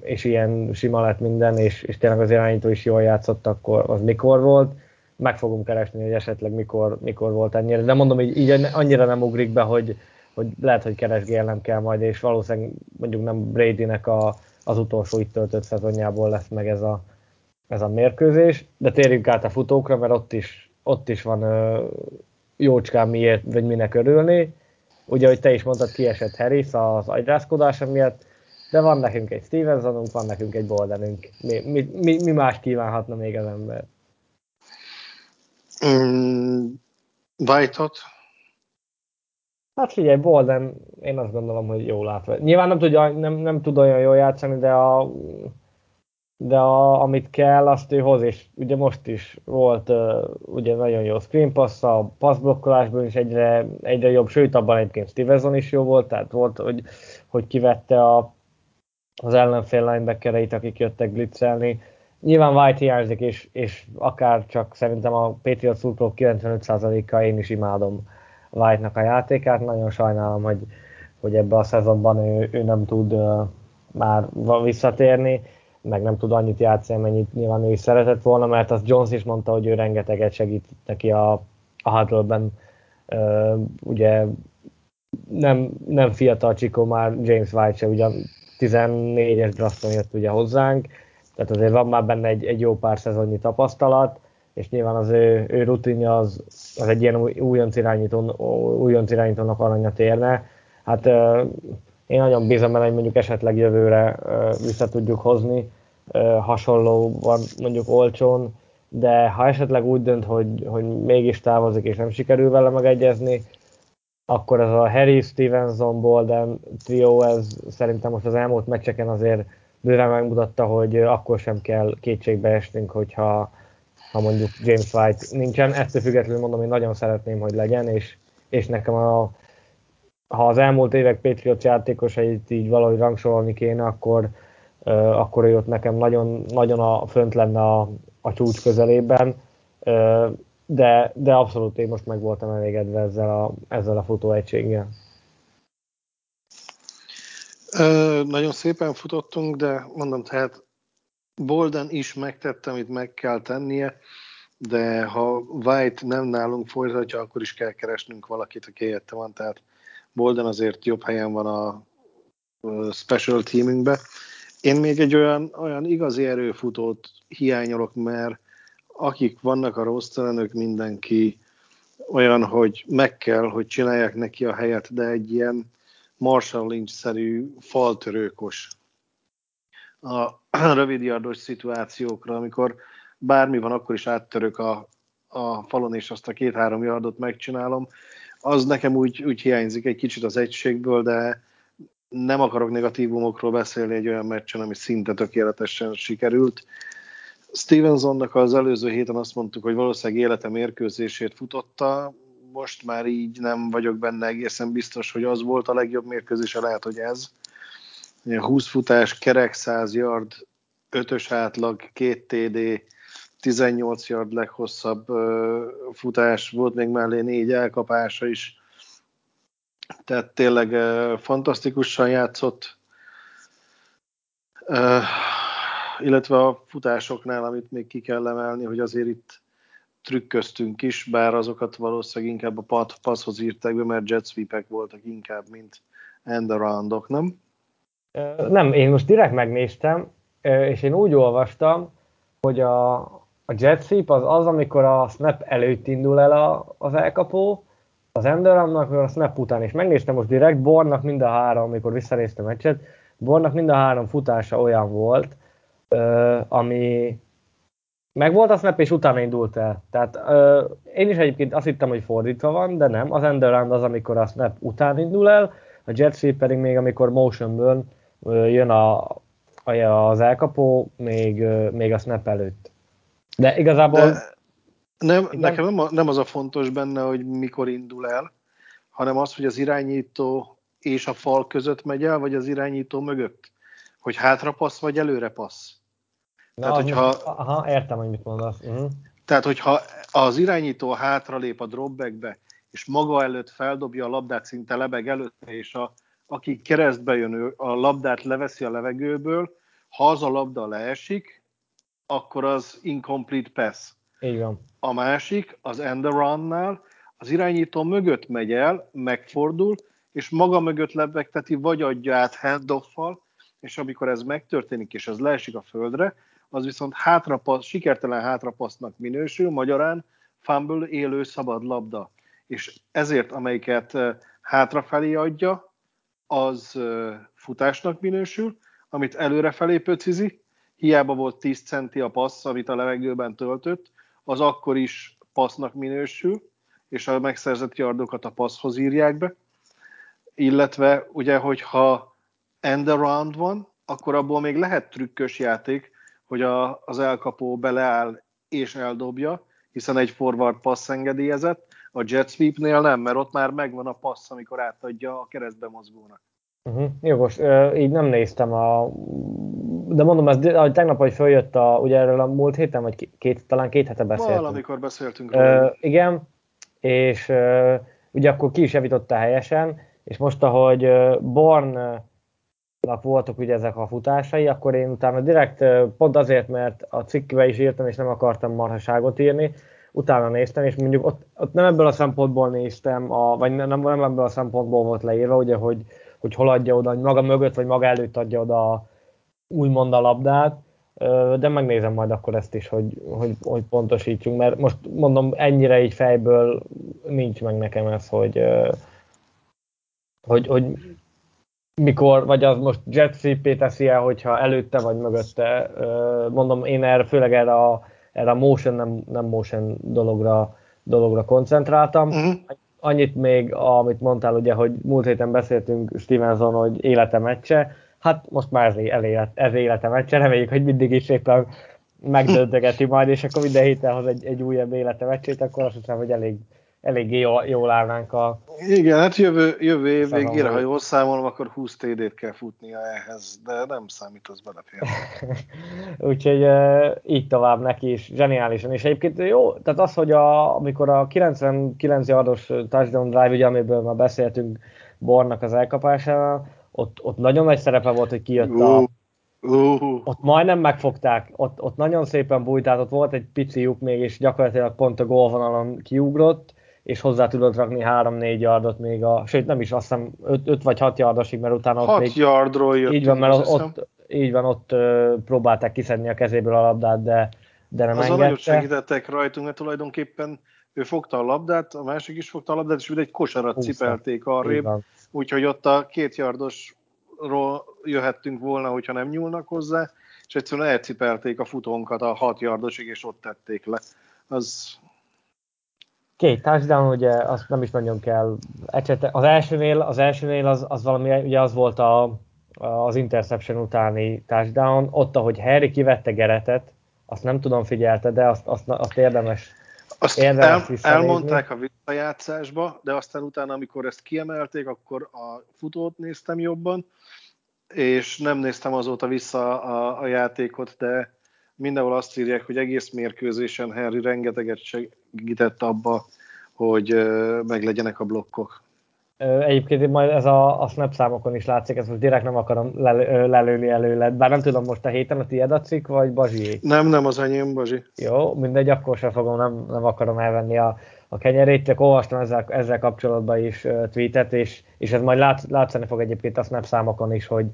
és ilyen sima lett minden, és, és tényleg az irányító is jól játszott, akkor az mikor volt. Meg fogom keresni, hogy esetleg mikor, mikor volt ennyire. De mondom, így, így annyira nem ugrik be, hogy, hogy lehet, hogy keresgélnem kell majd, és valószínűleg mondjuk nem Bradynek a, az utolsó itt töltött szezonjából lesz meg ez a, ez a mérkőzés, de térjünk át a futókra, mert ott is, ott is van ö, jócskán miért, vagy minek örülni. Ugye, hogy te is mondtad, kiesett Harris az agyrázkodása miatt, de van nekünk egy Stevensonunk, van nekünk egy Boldenünk. Mi, mi, mi, mi más kívánhatna még az ember? White-ot Hát figyelj, Bolden, én azt gondolom, hogy jól látva. Nyilván nem, tudja, nem, nem tud olyan jól játszani, de, a, de a, amit kell, azt ő hoz, és ugye most is volt uh, ugye nagyon jó screen pass, a passzblokkolásban is egyre, egyre jobb, sőt abban egyébként Stevenson is jó volt, tehát volt, hogy, hogy kivette a, az ellenfél linebackereit, akik jöttek blitzelni. Nyilván White hiányzik, és, és akár csak szerintem a Patriot szurkolók 95%-a én is imádom White-nak a játékát. Nagyon sajnálom, hogy, hogy ebbe a szezonban ő, ő nem tud uh, már visszatérni, meg nem tud annyit játszani, mennyit nyilván ő is szeretett volna, mert az Jones is mondta, hogy ő rengeteget segít neki a, a huddle Uh, ugye nem, nem fiatal csikó már James White se, ugyan 14-es drafton jött ugye hozzánk, tehát azért van már benne egy, egy jó pár szezonnyi tapasztalat, és nyilván az ő, ő rutinja az, az egy ilyen újonc, irányító, újonc irányítónak aranyat érne. Hát én nagyon bízom benne, hogy mondjuk esetleg jövőre vissza tudjuk hozni, hasonló van mondjuk olcsón, de ha esetleg úgy dönt, hogy, hogy mégis távozik és nem sikerül vele megegyezni, akkor ez a Harry Stevenson Bolden trio, ez szerintem most az elmúlt meccseken azért bőven megmutatta, hogy akkor sem kell kétségbe esnünk, hogyha ha mondjuk James White nincsen. Ettől függetlenül mondom, hogy nagyon szeretném, hogy legyen, és, és nekem a, ha az elmúlt évek Patriots játékosait így valahogy rangsorolni kéne, akkor, uh, akkor ő ott nekem nagyon, nagyon a, fönt lenne a, a csúcs közelében. Uh, de, de abszolút én most meg voltam elégedve ezzel a, ezzel a futóegységgel. Ö, nagyon szépen futottunk, de mondom, tehát Bolden is megtette, amit meg kell tennie, de ha White nem nálunk folytatja, akkor is kell keresnünk valakit, aki helyette van, tehát Bolden azért jobb helyen van a special teamünkbe. Én még egy olyan, olyan igazi erőfutót hiányolok, mert akik vannak a rosteren, ők mindenki olyan, hogy meg kell, hogy csinálják neki a helyet, de egy ilyen Marshall Lynch-szerű faltörőkos a rövidjardos szituációkra, amikor bármi van, akkor is áttörök a, a falon, és azt a két-három yardot megcsinálom. Az nekem úgy, úgy hiányzik egy kicsit az egységből, de nem akarok negatívumokról beszélni egy olyan meccsen, ami szinte tökéletesen sikerült. Stevensonnak az előző héten azt mondtuk, hogy valószínűleg élete mérkőzését futotta, most már így nem vagyok benne egészen biztos, hogy az volt a legjobb mérkőzése, lehet, hogy ez. 20 futás, kerek 100 yard, 5-ös átlag, 2 TD, 18 yard leghosszabb futás, volt még mellé négy elkapása is. Tehát tényleg fantasztikusan játszott illetve a futásoknál, amit még ki kell emelni, hogy azért itt trükköztünk is, bár azokat valószínűleg inkább a pad, passzhoz írták be, mert jet sweepek voltak inkább, mint end aroundok, nem? Nem, én most direkt megnéztem, és én úgy olvastam, hogy a, a jet sweep az az, amikor a snap előtt indul el a, az elkapó, az enderamnak, a snap után, és megnéztem most direkt, Bornak mind a három, amikor visszanéztem a meccset, Bornak mind a három futása olyan volt, ami meg volt a snap, és utána indult el. Tehát ö, én is egyébként azt hittem, hogy fordítva van, de nem. Az end az, amikor a snap után indul el, a jet sweep pedig még amikor motionből jön a, a, az elkapó, még, még a snap előtt. De igazából... De nem, nekem nem, nem az a fontos benne, hogy mikor indul el, hanem az, hogy az irányító és a fal között megy el, vagy az irányító mögött. Hogy hátra passz, vagy előre passz. Na, tehát, hogyha, aha, értem, hogy mit mondasz. Uh-huh. Tehát, hogyha az irányító hátralép a dropbackbe, és maga előtt feldobja a labdát szinte lebeg előtt, és a, aki keresztbe jön, a labdát leveszi a levegőből, ha az a labda leesik, akkor az incomplete pass. Így van. A másik, az end around az irányító mögött megy el, megfordul, és maga mögött lebegteti, vagy adja át handoff-al, és amikor ez megtörténik, és ez leesik a földre, az viszont hátrapassz, sikertelen hátrapasznak minősül, magyarán fumble élő szabad labda. És ezért, amelyiket hátrafelé adja, az futásnak minősül, amit előrefelé pöcizi, hiába volt 10 centi a passz, amit a levegőben töltött, az akkor is passznak minősül, és a megszerzett yardokat a passzhoz írják be. Illetve ugye, hogyha end around van, akkor abból még lehet trükkös játék, hogy a, az elkapó beleáll és eldobja, hiszen egy forward passz engedélyezett, a jet sweepnél nem, mert ott már megvan a passz, amikor átadja a keresztbe mozgónak. Uh-huh. Jogos, uh, így nem néztem a... De mondom, ez ahogy tegnap, hogy följött a, ugye erről a múlt héten, vagy két, talán két hete beszéltünk. Valamikor beszéltünk róla. Uh, igen, és uh, ugye akkor ki is javította helyesen, és most, ahogy Born voltak ugye ezek a futásai, akkor én utána direkt, pont azért, mert a cikkbe is írtam, és nem akartam marhaságot írni, utána néztem, és mondjuk ott, ott nem ebből a szempontból néztem, a, vagy nem, nem ebből a szempontból volt leírva, ugye, hogy, hogy hol adja oda, hogy maga mögött, vagy maga előtt adja oda úgymond a labdát, de megnézem majd akkor ezt is, hogy, hogy, hogy pontosítsunk, mert most mondom, ennyire így fejből nincs meg nekem ez, hogy, hogy, hogy mikor, vagy az most jet sweep teszi el, hogyha előtte vagy mögötte. Mondom, én erre, főleg erre a, erre a motion, nem, nem motion dologra, dologra koncentráltam. Uh-huh. annyit még, amit mondtál, ugye, hogy múlt héten beszéltünk Stevenson, hogy élete meccse, hát most már ez, élet, ez élete meccse, reméljük, hogy mindig is éppen megdöntögeti majd, és akkor minden héten hoz egy, egy újabb élete meccsét, akkor azt hiszem, hogy elég, eléggé jól, állnánk a... Igen, hát jövő, jövő év végére, ha jól számolom, akkor 20 TD-t kell futnia ehhez, de nem számít, az belefér. Úgyhogy így tovább neki is, zseniálisan. És egyébként jó, tehát az, hogy a, amikor a 99 yardos touchdown drive, ugye, amiből már beszéltünk Bornak az elkapásával, ott, ott nagyon nagy szerepe volt, hogy kijött a, Uh. Ott majdnem megfogták, ott, ott nagyon szépen bújt, tehát ott volt egy pici lyuk még, és gyakorlatilag pont a gólvonalon kiugrott, és hozzá tudott rakni 3-4 yardot még a, sőt nem is azt hiszem 5, vagy 6 yardosig, mert utána 6 még, yardról jött. Így van, mert ott, ott, így van, ott uh, próbálták kiszedni a kezéből a labdát, de, de nem Azon nagyon segítettek rajtunk, mert tulajdonképpen ő fogta a labdát, a másik is fogta a labdát, és egy kosarat Húszta. cipelték arrébb, úgyhogy ott a két yardosról jöhettünk volna, hogyha nem nyúlnak hozzá, és egyszerűen elcipelték a futónkat a 6 yardosig, és ott tették le. Az Két touchdown, ugye azt nem is nagyon kell ecsete. Az elsőnél, az elsőnél az, az valami, ugye az volt a, az interception utáni touchdown, ott, ahogy Harry kivette Geretet, azt nem tudom figyelte, de azt, azt, azt érdemes azt érdemes el, elmondták a visszajátszásba, de aztán utána, amikor ezt kiemelték, akkor a futót néztem jobban, és nem néztem azóta vissza a, a játékot, de mindenhol azt írják, hogy egész mérkőzésen Harry rengeteget segített abba, hogy meglegyenek a blokkok. Egyébként majd ez a, a snap számokon is látszik, ezt most direkt nem akarom lel, lelőni előle, bár nem tudom most a héten a tiéd a cikk, vagy Bazsi? Nem, nem az enyém, Bazsi. Jó, mindegy, akkor sem fogom, nem, nem akarom elvenni a, a kenyerét, csak olvastam ezzel, ezzel kapcsolatban is tweetet, és, és ez majd lát, látszani fog egyébként a snap számokon is, hogy,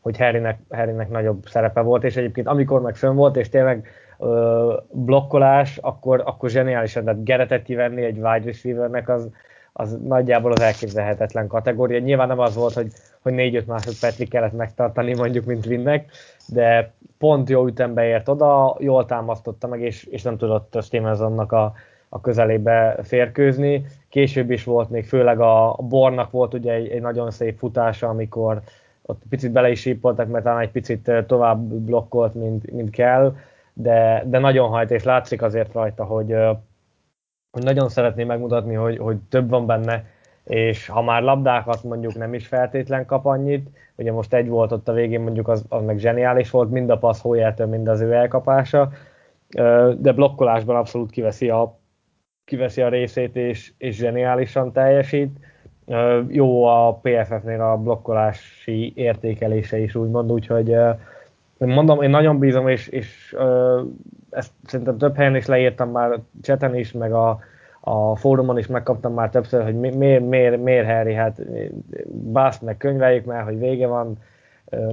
hogy Harrynek, Harrynek nagyobb szerepe volt, és egyébként amikor meg fönn volt, és tényleg ö, blokkolás, akkor, akkor zseniálisan, tehát Geretet kivenni egy wide receivernek, az, az nagyjából az elképzelhetetlen kategória. Nyilván nem az volt, hogy, hogy 4-5 másodpercig kellett megtartani mondjuk, mint Winnek, de pont jó ütembe ért oda, jól támasztotta meg, és, és nem tudott Stevensonnak a, a közelébe férkőzni. Később is volt még, főleg a, a Bornak volt ugye egy, egy nagyon szép futása, amikor ott picit bele is sípoltak, mert talán egy picit tovább blokkolt, mint, mint kell, de, de nagyon hajt, és látszik azért rajta, hogy, hogy nagyon szeretné megmutatni, hogy, hogy több van benne, és ha már labdákat mondjuk nem is feltétlen kap annyit, ugye most egy volt ott a végén, mondjuk az, az meg zseniális volt, mind a passz hójától, mind az ő elkapása, de blokkolásban abszolút kiveszi a, kiveszi a részét, és, és zseniálisan teljesít. Jó a PFF-nél a blokkolási értékelése is úgymond, úgyhogy mondom, én nagyon bízom, és, és ezt szerintem több helyen is leírtam már cseten is, meg a, a fórumon is megkaptam már többször, hogy miért, miért, miért Harry, hát bászt meg könyveljük már, hogy vége van,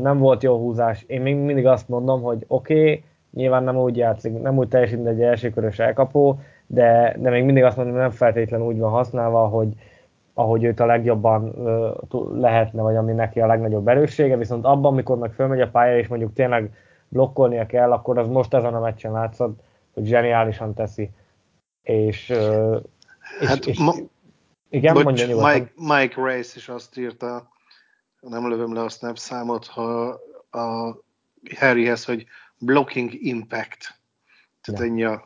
nem volt jó húzás. Én még mindig azt mondom, hogy oké, okay, nyilván nem úgy játszik, nem úgy teljesít, egy elsőkörös elkapó, de, de még mindig azt mondom, hogy nem feltétlenül úgy van használva, hogy, ahogy őt a legjobban lehetne, vagy ami neki a legnagyobb erőssége, viszont abban, amikor meg fölmegy a pálya, és mondjuk tényleg blokkolnia kell, akkor az most ezen a meccsen látszott, hogy zseniálisan teszi. És, és, hát, és ma, igen, bocs, mondja nyugodtan. Mike, Mike Race is azt írta, nem lövöm le a snap számot, ha a Harryhez, hogy blocking impact. Tehát ennyi, a,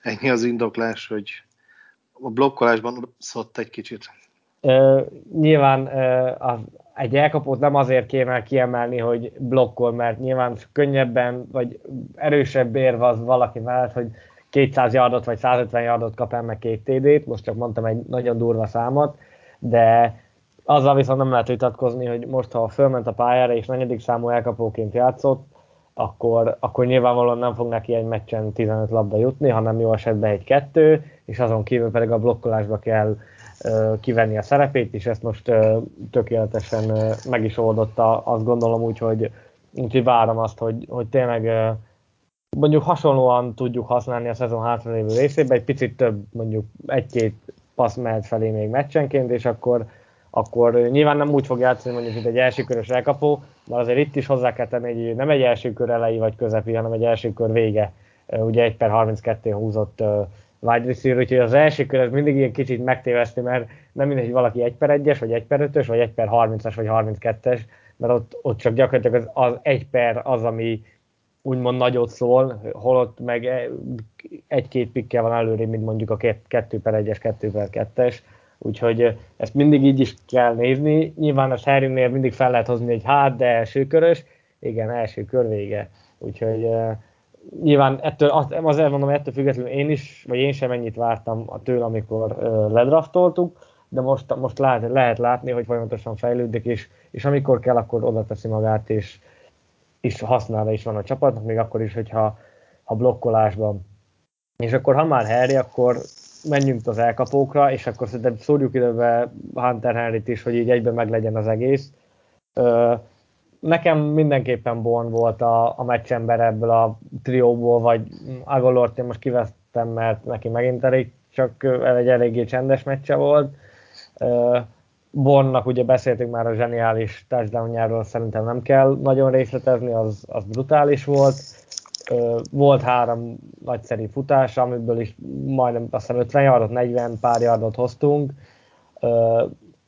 ennyi az indoklás, hogy a blokkolásban szott egy kicsit. Uh, nyilván uh, az, egy elkapót nem azért kéne kiemelni, hogy blokkol, mert nyilván könnyebben, vagy erősebb érve az valaki mellett, hogy 200 yardot vagy 150 yardot kap el meg két TD-t, most csak mondtam egy nagyon durva számot, de azzal viszont nem lehet vitatkozni, hogy most, ha fölment a pályára és negyedik számú elkapóként játszott, akkor, akkor nyilvánvalóan nem fog neki egy meccsen 15 labda jutni, hanem jó esetben egy-kettő, és azon kívül pedig a blokkolásba kell kivenni a szerepét, és ezt most tökéletesen meg is oldotta, azt gondolom úgy, hogy, úgyhogy várom azt, hogy, hogy tényleg mondjuk hasonlóan tudjuk használni a szezon hátralévő részében, egy picit több, mondjuk egy-két passz mehet felé még meccsenként, és akkor, akkor nyilván nem úgy fog játszani mondjuk, mint egy elsőkörös elkapó, mert azért itt is hozzá kell tenni, hogy nem egy első kör elejé vagy közepi, hanem egy első kör vége. Ugye 1 per 32 húzott wide receiver, úgyhogy az első kör ez mindig ilyen kicsit megtéveszti, mert nem mindegy, hogy valaki 1 per 1-es, vagy 1 per 5-ös, vagy 1 per 30-as, vagy 32-es, mert ott, ott csak gyakorlatilag az, az 1 per az, ami úgymond nagyot szól, holott meg egy-két pikkel van előrébb, mint mondjuk a 2 per 1-es, 2 per 2-es, úgyhogy ezt mindig így is kell nézni. Nyilván a Harrynél mindig fel lehet hozni egy hát, de első körös, igen, első kör vége. Úgyhogy uh, nyilván ettől, azért mondom, ettől függetlenül én is, vagy én sem ennyit vártam a tőle, amikor ledraftoltuk, de most, most lát, lehet látni, hogy folyamatosan fejlődik, és, és amikor kell, akkor oda teszi magát, és, és használva is van a csapatnak, még akkor is, hogyha ha blokkolásban. És akkor, ha már Harry, akkor menjünk az elkapókra, és akkor szerintem szórjuk időbe Hunter Henryt is, hogy így egyben meglegyen az egész. Uh, nekem mindenképpen Born volt a, a meccsember ebből a trióból, vagy Agolort én most kivettem, mert neki megint elég, csak egy eléggé csendes meccse volt. Bornnak ugye beszéltünk már a zseniális touchdownjáról, szerintem nem kell nagyon részletezni, az, az brutális volt. Volt három nagyszerű futás, amiből is majdnem azt hiszem 50 yardot, 40 pár yardot hoztunk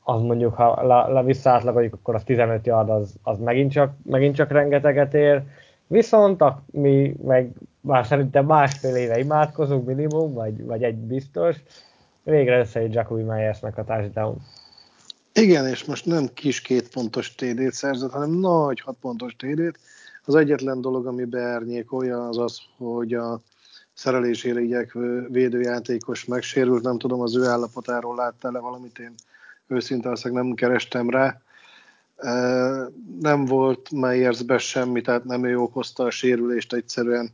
az mondjuk, ha le, le visszaátlagoljuk, akkor az 15 yard az, az megint, csak, megint csak rengeteget ér. Viszont a, mi meg már szerintem másfél éve imádkozunk minimum, vagy, vagy egy biztos, végre összejött Jacobi Meyersnek a touchdown. Igen, és most nem kis két pontos TD-t szerzett, hanem nagy hat pontos TD-t. Az egyetlen dolog, ami beárnyékolja, az az, hogy a szerelésére igyekvő védőjátékos megsérült. Nem tudom, az ő állapotáról látta le valamit, én őszinte azt nem kerestem rá. Nem volt Meyersbe semmi, tehát nem ő okozta a sérülést, egyszerűen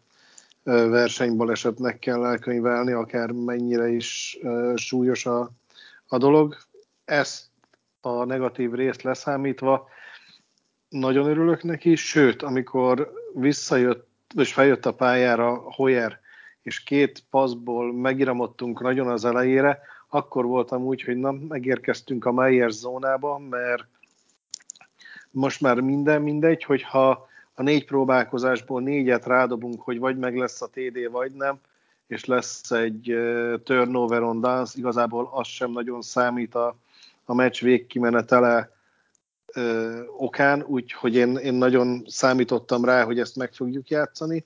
versenybalesetnek kell elkönyvelni, akár mennyire is súlyos a, a dolog. Ezt a negatív részt leszámítva nagyon örülök neki, sőt, amikor visszajött, és feljött a pályára Hoyer, és két paszból megiramodtunk nagyon az elejére, akkor voltam úgy, hogy na, megérkeztünk a Meyers zónába, mert most már minden mindegy, hogyha a négy próbálkozásból négyet rádobunk, hogy vagy meg lesz a TD, vagy nem, és lesz egy turnover on dance, igazából az sem nagyon számít a, a meccs végkimenetele uh, okán, úgyhogy én, én nagyon számítottam rá, hogy ezt meg fogjuk játszani,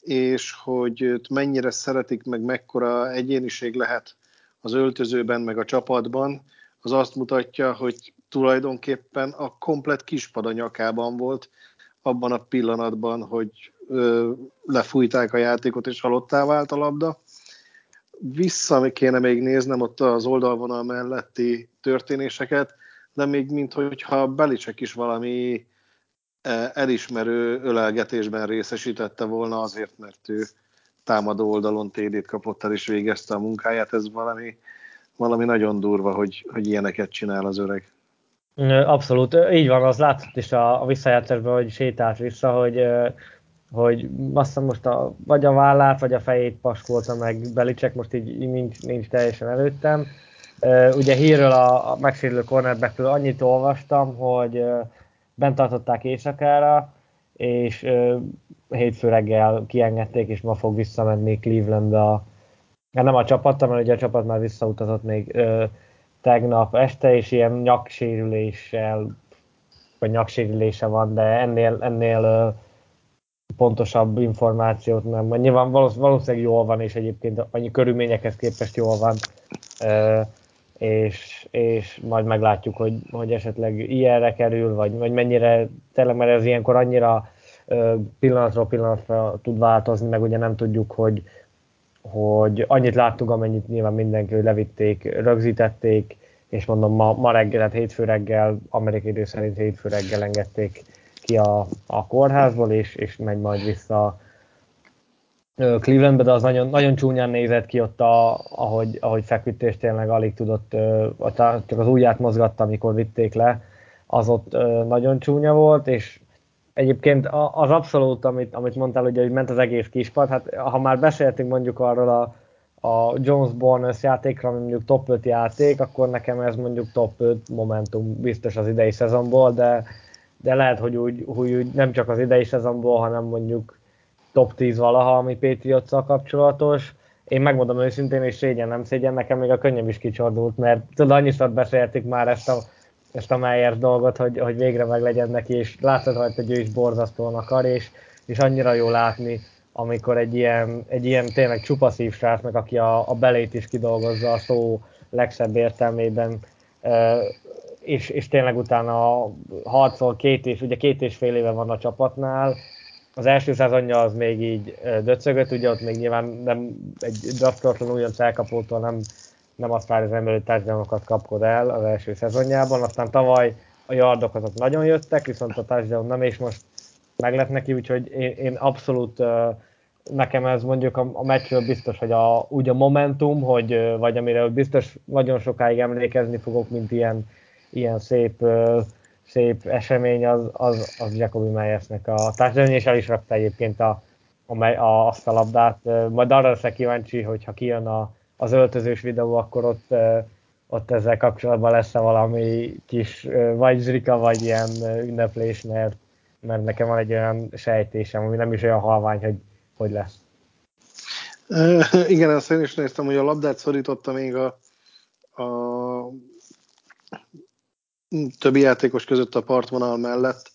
és hogy mennyire szeretik, meg mekkora egyéniség lehet az öltözőben, meg a csapatban, az azt mutatja, hogy tulajdonképpen a komplet kispad a nyakában volt abban a pillanatban, hogy ö, lefújták a játékot, és halottá vált a labda. Vissza kéne még néznem ott az oldalvonal melletti történéseket, de még minthogyha Belicek is valami elismerő ölelgetésben részesítette volna azért, mert ő támadó oldalon TD-t kapott el és végezte a munkáját, ez valami, valami nagyon durva, hogy, hogy ilyeneket csinál az öreg. Abszolút, így van, az látszott is a, a visszajátszásban, hogy sétált vissza, hogy, hogy azt most a, vagy a vállát, vagy a fejét paskolta meg Belicek, most így nincs, nincs teljesen előttem. Ugye hírről a, a megsérülő cornerbackről annyit olvastam, hogy bent tartották éjszakára, és hétfő reggel kiengedték, és ma fog visszamenni Clevelandbe a, hát nem a csapattal, mert ugye a csapat már visszautazott még ö, tegnap este, és ilyen nyaksérüléssel, vagy nyaksérülése van, de ennél, ennél ö, pontosabb információt nem. Nyilván valószínűleg jól van, és egyébként annyi körülményekhez képest jól van, ö, és, és majd meglátjuk, hogy, hogy esetleg ilyenre kerül, vagy, vagy mennyire, tényleg, mert ez ilyenkor annyira pillanatról pillanatra tud változni, meg ugye nem tudjuk, hogy, hogy annyit láttuk, amennyit nyilván mindenki, levitték, rögzítették, és mondom, ma, ma reggel, tehát hétfő reggel, amerikai idő szerint hétfő reggel engedték ki a, a kórházból, és, és megy majd vissza Clevelandbe, de az nagyon, nagyon csúnyán nézett ki ott, a, ahogy, ahogy feküdt, és tényleg alig tudott, csak az ujját mozgatta, amikor vitték le, az ott nagyon csúnya volt, és Egyébként az abszolút, amit, amit mondtál, ugye, hogy ment az egész kispad, hát ha már beszéltünk mondjuk arról a, a Jones Bonus játékra, ami mondjuk top 5 játék, akkor nekem ez mondjuk top 5 momentum biztos az idei szezonból, de, de lehet, hogy úgy, hogy úgy nem csak az idei szezonból, hanem mondjuk top 10 valaha, ami patriots kapcsolatos, én megmondom őszintén, és szégyen nem szégyen, nekem még a könnyem is kicsordult, mert tudod, annyiszor beszéltük már ezt a, ezt a Meyers dolgot, hogy, hogy végre meg legyen neki, és látod rajta, hogy ő is borzasztóan akar, és, és annyira jó látni, amikor egy ilyen, egy ilyen tényleg csupaszív srácnak, aki a, a belét is kidolgozza a szó legszebb értelmében, és, és tényleg utána harcol két és, ugye két és fél éve van a csapatnál, az első szezonja az még így döcögött, ugye ott még nyilván nem egy draftoltlan újonc elkapótól nem, nem azt várja az ember, hogy társadalmakat kapkod el az első szezonjában, aztán tavaly a yardok azok nagyon jöttek, viszont a társadalom nem, és most meg lett neki, úgyhogy én, én abszolút nekem ez mondjuk a, a meccsről biztos, hogy a, úgy a momentum, hogy, vagy amire biztos nagyon sokáig emlékezni fogok, mint ilyen, ilyen szép szép esemény az, az, az Jacobi Meyersnek a társadalmi, és el is rakta egyébként a, a, a, azt a labdát. Majd arra leszek kíváncsi, hogy ha kijön a, az öltözős videó, akkor ott, ott ezzel kapcsolatban lesz valami kis vagy zrika, vagy ilyen ünneplés, mert, mert nekem van egy olyan sejtésem, ami nem is olyan halvány, hogy hogy lesz. Igen, azt én is néztem, hogy a labdát szorította még a, a többi játékos között a partvonal mellett.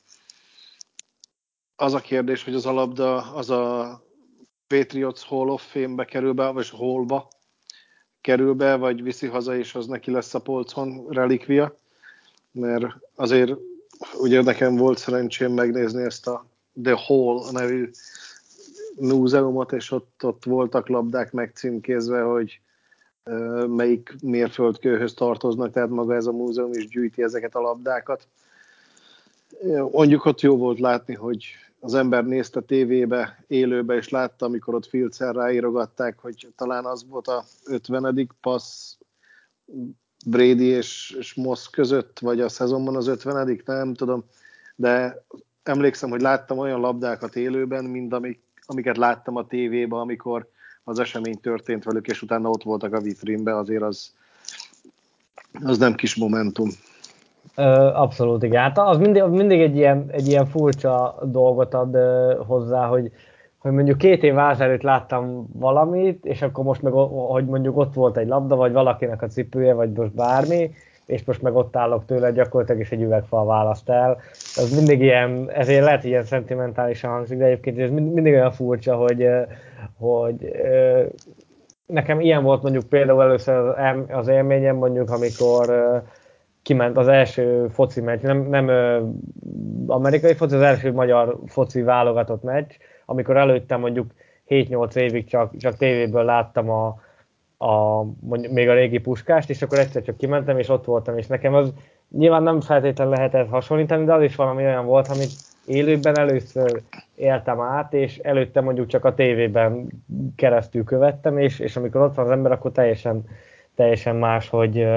Az a kérdés, hogy az a labda az a Patriots Hall of Fame-be kerül be, vagy Hallba kerül be, vagy viszi haza, és az neki lesz a polcon relikvia. Mert azért ugye nekem volt szerencsém megnézni ezt a The Hall nevű múzeumot, és ott, ott voltak labdák megcímkézve, hogy melyik mérföldkőhöz tartoznak, tehát maga ez a múzeum is gyűjti ezeket a labdákat. Mondjuk ott jó volt látni, hogy az ember nézte tévébe, élőbe, és látta, amikor ott Filcer ráírogatták, hogy talán az volt a 50. passz Brady és, és Moss között, vagy a szezonban az 50. nem tudom, de emlékszem, hogy láttam olyan labdákat élőben, mint amik, amiket láttam a tévében, amikor az esemény történt velük, és utána ott voltak a vitrínbe, azért az, az nem kis momentum. Abszolút, igen. Hát az mindig, mindig egy, ilyen, egy ilyen furcsa dolgot ad hozzá, hogy, hogy mondjuk két év előtt láttam valamit, és akkor most meg, hogy mondjuk ott volt egy labda, vagy valakinek a cipője, vagy most bármi, és most meg ott állok tőle, gyakorlatilag is egy üvegfal választ el. Ez mindig ilyen, ezért lehet ilyen szentimentálisan hangzik, de egyébként ez mindig olyan furcsa, hogy, hogy nekem ilyen volt mondjuk például először az élményem, mondjuk amikor kiment az első foci meccs, nem, nem amerikai foci, az első magyar foci válogatott meccs, amikor előtte mondjuk 7-8 évig csak, csak tévéből láttam a, a, mondjuk, még a régi puskást, és akkor egyszer csak kimentem, és ott voltam, és nekem az nyilván nem feltétlenül lehetett hasonlítani, de az is valami olyan volt, amit élőben először éltem át, és előtte mondjuk csak a tévében keresztül követtem, és, és amikor ott van az ember, akkor teljesen, teljesen más, hogy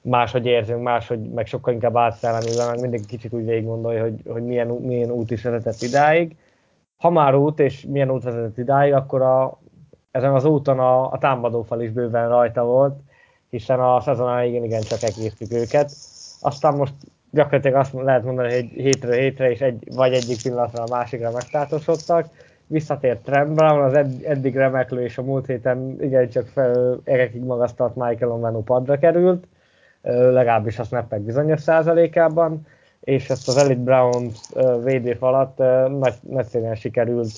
máshogy érzünk, máshogy meg sokkal inkább átszellemivel, meg mindig kicsit úgy végig gondolja, hogy, hogy milyen, milyen út is vezetett idáig. Ha már út, és milyen út vezetett idáig, akkor a, ezen az úton a, a támadófal is bőven rajta volt, hiszen a szezon elején igen csak egésztük őket. Aztán most gyakorlatilag azt lehet mondani, hogy hétről hétre is egy, vagy egyik pillanatra a másikra megtátosodtak. Visszatért Trent Brown, az ed, eddig remeklő és a múlt héten igencsak fel, egekig magasztalt Michael Omenu padra került, legalábbis a snappek bizonyos százalékában, és ezt az Elite Brown védés alatt nagy, nagyszerűen sikerült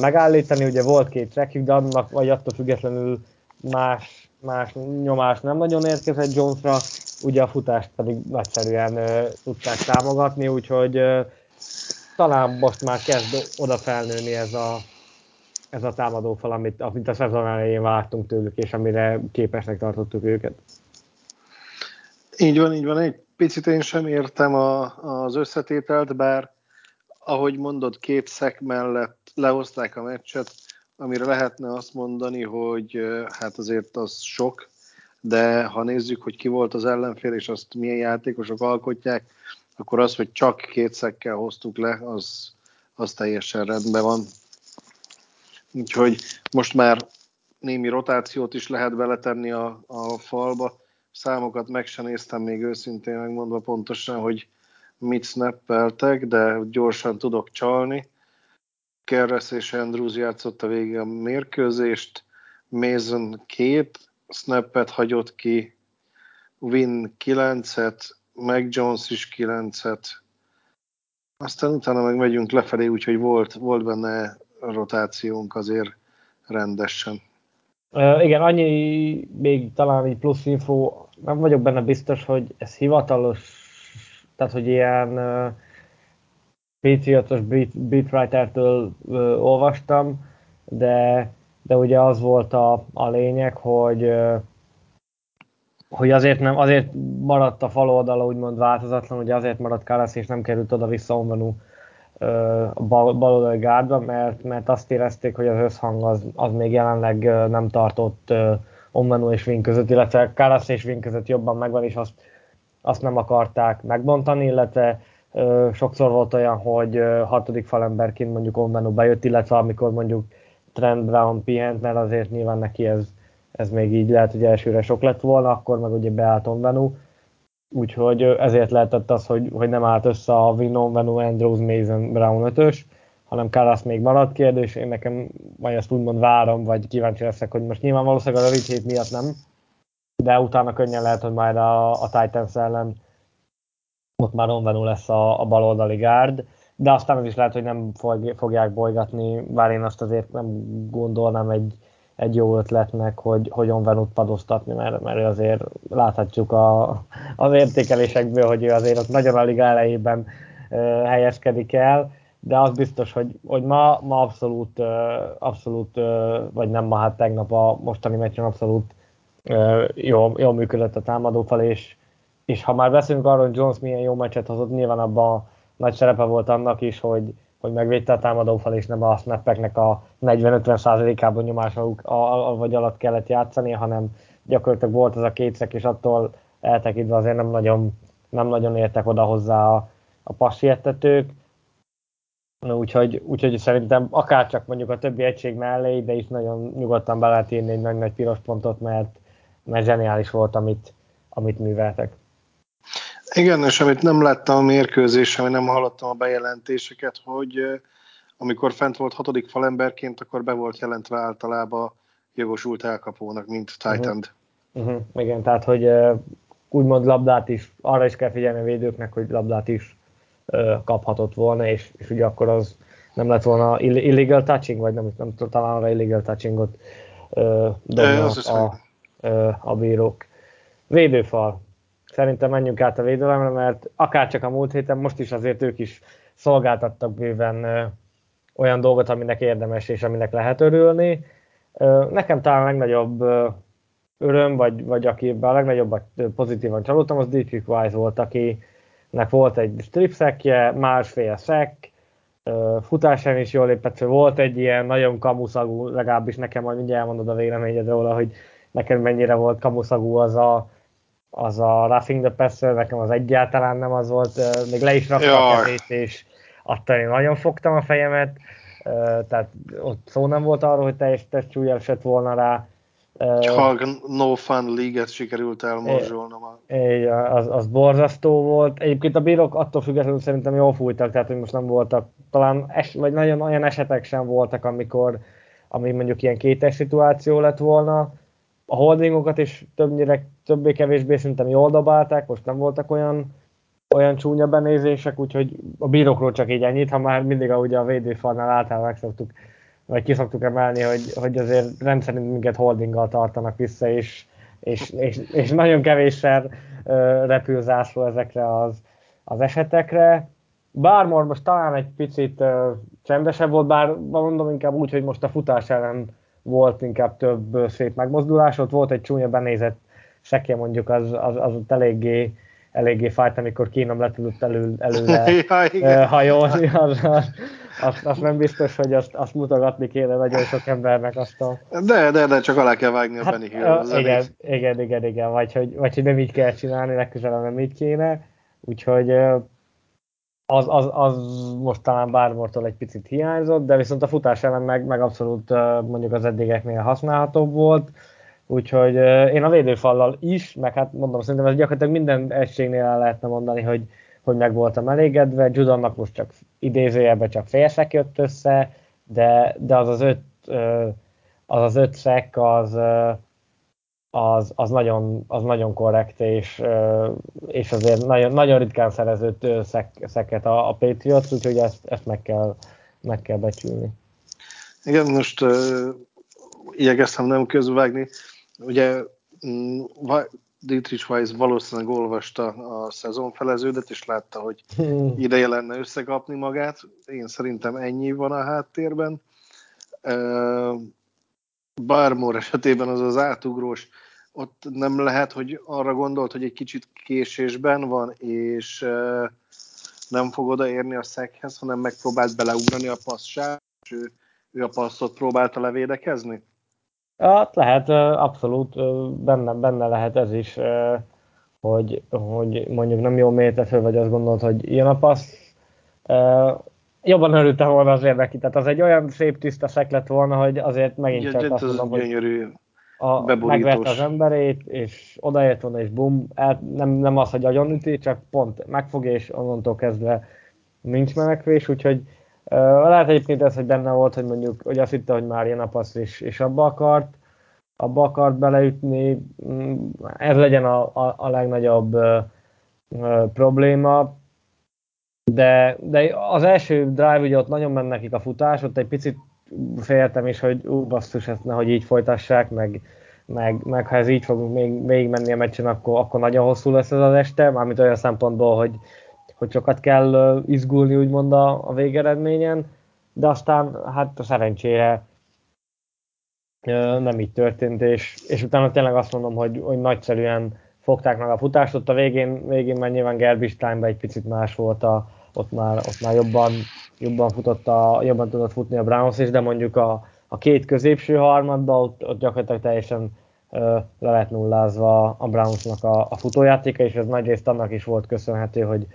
megállítani. Ugye volt két trackjük, de annak vagy attól függetlenül más, más nyomás nem nagyon érkezett Jonesra, ugye a futást pedig nagyszerűen uh, tudták támogatni, úgyhogy talán most már kezd oda felnőni ez a, ez a támadófal, amit, amit a szezon elején vártunk tőlük, és amire képesnek tartottuk őket. Így van, így van. Egy picit én sem értem a, az összetételt, bár ahogy mondod, két szek mellett lehozták a meccset, amire lehetne azt mondani, hogy hát azért az sok, de ha nézzük, hogy ki volt az ellenfél, és azt milyen játékosok alkotják, akkor az, hogy csak két szekkel hoztuk le, az, az teljesen rendben van. Úgyhogy most már némi rotációt is lehet beletenni a, a falba. Számokat meg sem néztem még őszintén megmondva pontosan, hogy mit snappeltek, de gyorsan tudok csalni. Keres és Andrews játszott a végén a mérkőzést, Mason két snappet hagyott ki, Win 9-et, meg Jones is 9-et, aztán utána meg megyünk lefelé, úgyhogy volt, volt benne rotációnk azért rendesen. Uh, igen, annyi még talán egy plusz info, nem vagyok benne biztos, hogy ez hivatalos, tehát hogy ilyen uh, Patriotos beatwriter-től uh, olvastam, de, de ugye az volt a, a lényeg, hogy uh, hogy azért nem, azért maradt a fal oldala úgymond változatlan, ugye azért maradt Karasz és nem került oda-vissza Onvenu a bal, baloldali gárdba, mert, mert azt érezték, hogy az összhang az, az még jelenleg nem tartott Onvenu és Vin között, illetve Karasz és Vin között jobban megvan, és azt, azt nem akarták megbontani, illetve sokszor volt olyan, hogy hatodik falemberként mondjuk Onvenu bejött, illetve amikor mondjuk Trent Brown pihent, mert azért nyilván neki ez ez még így lehet, hogy elsőre sok lett volna, akkor meg ugye beállt Onvenu, úgyhogy ezért lehetett az, hogy, hogy nem állt össze a Vinon, Venu, Andrews, Mason, Brown 5 hanem Karasz még maradt kérdés, én nekem majd ezt úgymond várom, vagy kíváncsi leszek, hogy most nyilván valószínűleg a rövid hét miatt nem, de utána könnyen lehet, hogy majd a, a Titans ellen ott már Onvenu lesz a, a baloldali gárd, de aztán az is lehet, hogy nem fog, fogják bolygatni, bár én azt azért nem gondolnám egy, egy jó ötletnek, hogy hogyan Venut padoztatni, mert, mert azért láthatjuk a, az értékelésekből, hogy ő azért ott nagyon a liga elejében uh, helyezkedik el, de az biztos, hogy, hogy ma, ma abszolút, uh, abszolút uh, vagy nem ma, hát tegnap a mostani meccsen abszolút uh, jól, működött a támadófal, és, és ha már beszélünk arról, hogy Jones milyen jó meccset hozott, nyilván abban nagy szerepe volt annak is, hogy, hogy megvédte a támadófal, és nem a snappeknek a 40-50%-ában nyomások vagy alatt kellett játszani, hanem gyakorlatilag volt az a kétszek, és attól eltekintve azért nem nagyon, nem nagyon értek oda hozzá a, a passziettetők. Úgyhogy, úgyhogy szerintem akár csak mondjuk a többi egység mellé, de is nagyon nyugodtan be lehet írni egy nagy-nagy piros pontot, mert, mert zseniális volt, amit, amit műveltek. Igen, és amit nem láttam a mérkőzésen, vagy nem hallottam a bejelentéseket, hogy amikor fent volt hatodik falemberként, akkor be volt jelentve általában jogosult elkapónak, mint Titan. Uh-huh. Uh-huh. Igen, tehát hogy úgymond labdát is, arra is kell figyelni a védőknek, hogy labdát is kaphatott volna, és, és ugye akkor az nem lett volna illegal touching, vagy nem, nem talán arra illegal touchingot uh, dobna a, a, a bírók. Védőfal szerintem menjünk át a védelemre, mert akár csak a múlt héten, most is azért ők is szolgáltattak bőven olyan dolgot, aminek érdemes és aminek lehet örülni. Nekem talán a legnagyobb öröm, vagy, vagy akiben a legnagyobb pozitívan csalódtam, az Dietrich Weiss volt, akinek volt egy strip szekje, másfél szek, futásán is jól lépett, volt egy ilyen nagyon kamuszagú, legalábbis nekem majd mindjárt elmondod a véleményed róla, hogy nekem mennyire volt kamuszagú az a az a Roughing the Passer, nekem az egyáltalán nem az volt, még le is rakta a kezét, és attól én nagyon fogtam a fejemet, tehát ott szó nem volt arról, hogy teljes testcsúly esett volna rá. Csak No Fun League-et sikerült elmorzsolnom. Az, az borzasztó volt. Egyébként a bírók attól függetlenül szerintem jól fújtak, tehát hogy most nem voltak, talán es, vagy nagyon olyan esetek sem voltak, amikor ami mondjuk ilyen kétes szituáció lett volna, a holdingokat is többnyire, többé-kevésbé szerintem jól dobálták, most nem voltak olyan, olyan csúnya benézések, úgyhogy a bírókról csak így ennyit, ha már mindig ahogy a védőfalnál általában megszoktuk, vagy kiszoktuk emelni, hogy, hogy azért rendszerint minket holdinggal tartanak vissza, és, és, és, és nagyon kevésszer uh, repül zászló ezekre az, az esetekre. Bármor most talán egy picit uh, csendesebb volt, bár mondom inkább úgy, hogy most a futás ellen volt inkább több szép megmozdulás, ott volt egy csúnya benézett sekje mondjuk, az, az, az ott eléggé, eléggé fájt, amikor kínom le tudott elő, előle. Ja, hajolni, az, az, azt, azt, nem biztos, hogy azt, azt mutogatni kéne nagyon sok embernek azt a... De, de, de csak alá kell vágni a hát, Benny Hill igen, igen, igen, igen, vagy hogy, vagy hogy nem így kell csinálni, legközelebb nem így kéne, úgyhogy az, az, az most talán bármortól egy picit hiányzott, de viszont a futás ellen meg, meg abszolút mondjuk az eddigeknél használhatóbb volt, úgyhogy én a védőfallal is, meg hát mondom, szerintem ez gyakorlatilag minden egységnél el lehetne mondani, hogy, hogy meg voltam elégedve, Judonnak most csak idézőjelben csak félszek jött össze, de, de az az öt az az öt szek, az, az, az, nagyon, az nagyon korrekt, és, és azért nagyon, nagyon ritkán szerezett szek, szeket a, a Patriots, úgyhogy ezt, ezt meg, kell, meg kell becsülni. Igen, most uh, igyekeztem nem közvágni. Ugye mm, Dietrich Weiss valószínűleg olvasta a szezonfeleződet, és látta, hogy hmm. ideje lenne összekapni magát. Én szerintem ennyi van a háttérben. Uh, Barmore esetében az az átugrós, ott nem lehet, hogy arra gondolt, hogy egy kicsit késésben van, és nem fog odaérni a szekhez, hanem megpróbált beleugrani a passzsát, és ő, ő a passzot próbálta levédekezni? Hát lehet, abszolút benne, benne lehet ez is, hogy, hogy mondjuk nem jó mérte föl, vagy azt gondolt, hogy ilyen a passz. Jobban örültem volna azért neki, tehát az egy olyan szép tiszta szek lett volna, hogy azért megint ja, csak azt mondom, hogy a, megvert az emberét, és odaért volna, és bum, el, nem, nem az, hogy üti, csak pont megfog, és onnantól kezdve nincs menekvés, úgyhogy Uh, lehet egyébként ez, hogy benne volt, hogy mondjuk, hogy azt hitte, hogy már jön a passz, és, és abba akart, abba akart beleütni, mm, ez legyen a, a, a legnagyobb uh, uh, probléma, de, de az első drive ugye ott nagyon ment nekik a futás, ott egy picit féltem is, hogy ú, basszus, ezt nehogy így folytassák, meg, meg, meg ha ez így fog még, még menni a meccsen, akkor, akkor nagyon hosszú lesz ez az este, mármint olyan szempontból, hogy, hogy sokat kell izgulni úgymond a, a végeredményen, de aztán hát a szerencsére nem így történt, és, és utána tényleg azt mondom, hogy, hogy nagyszerűen fogták meg a futást, ott a végén, végén már nyilván Gerbistányban egy picit más volt, a, ott már, ott már jobban, jobban, futott a, jobban tudott futni a Browns is, de mondjuk a, a két középső harmadban ott, ott gyakorlatilag teljesen le lett nullázva a Brownsnak a, a futójátéka, és ez nagyrészt annak is volt köszönhető, hogy,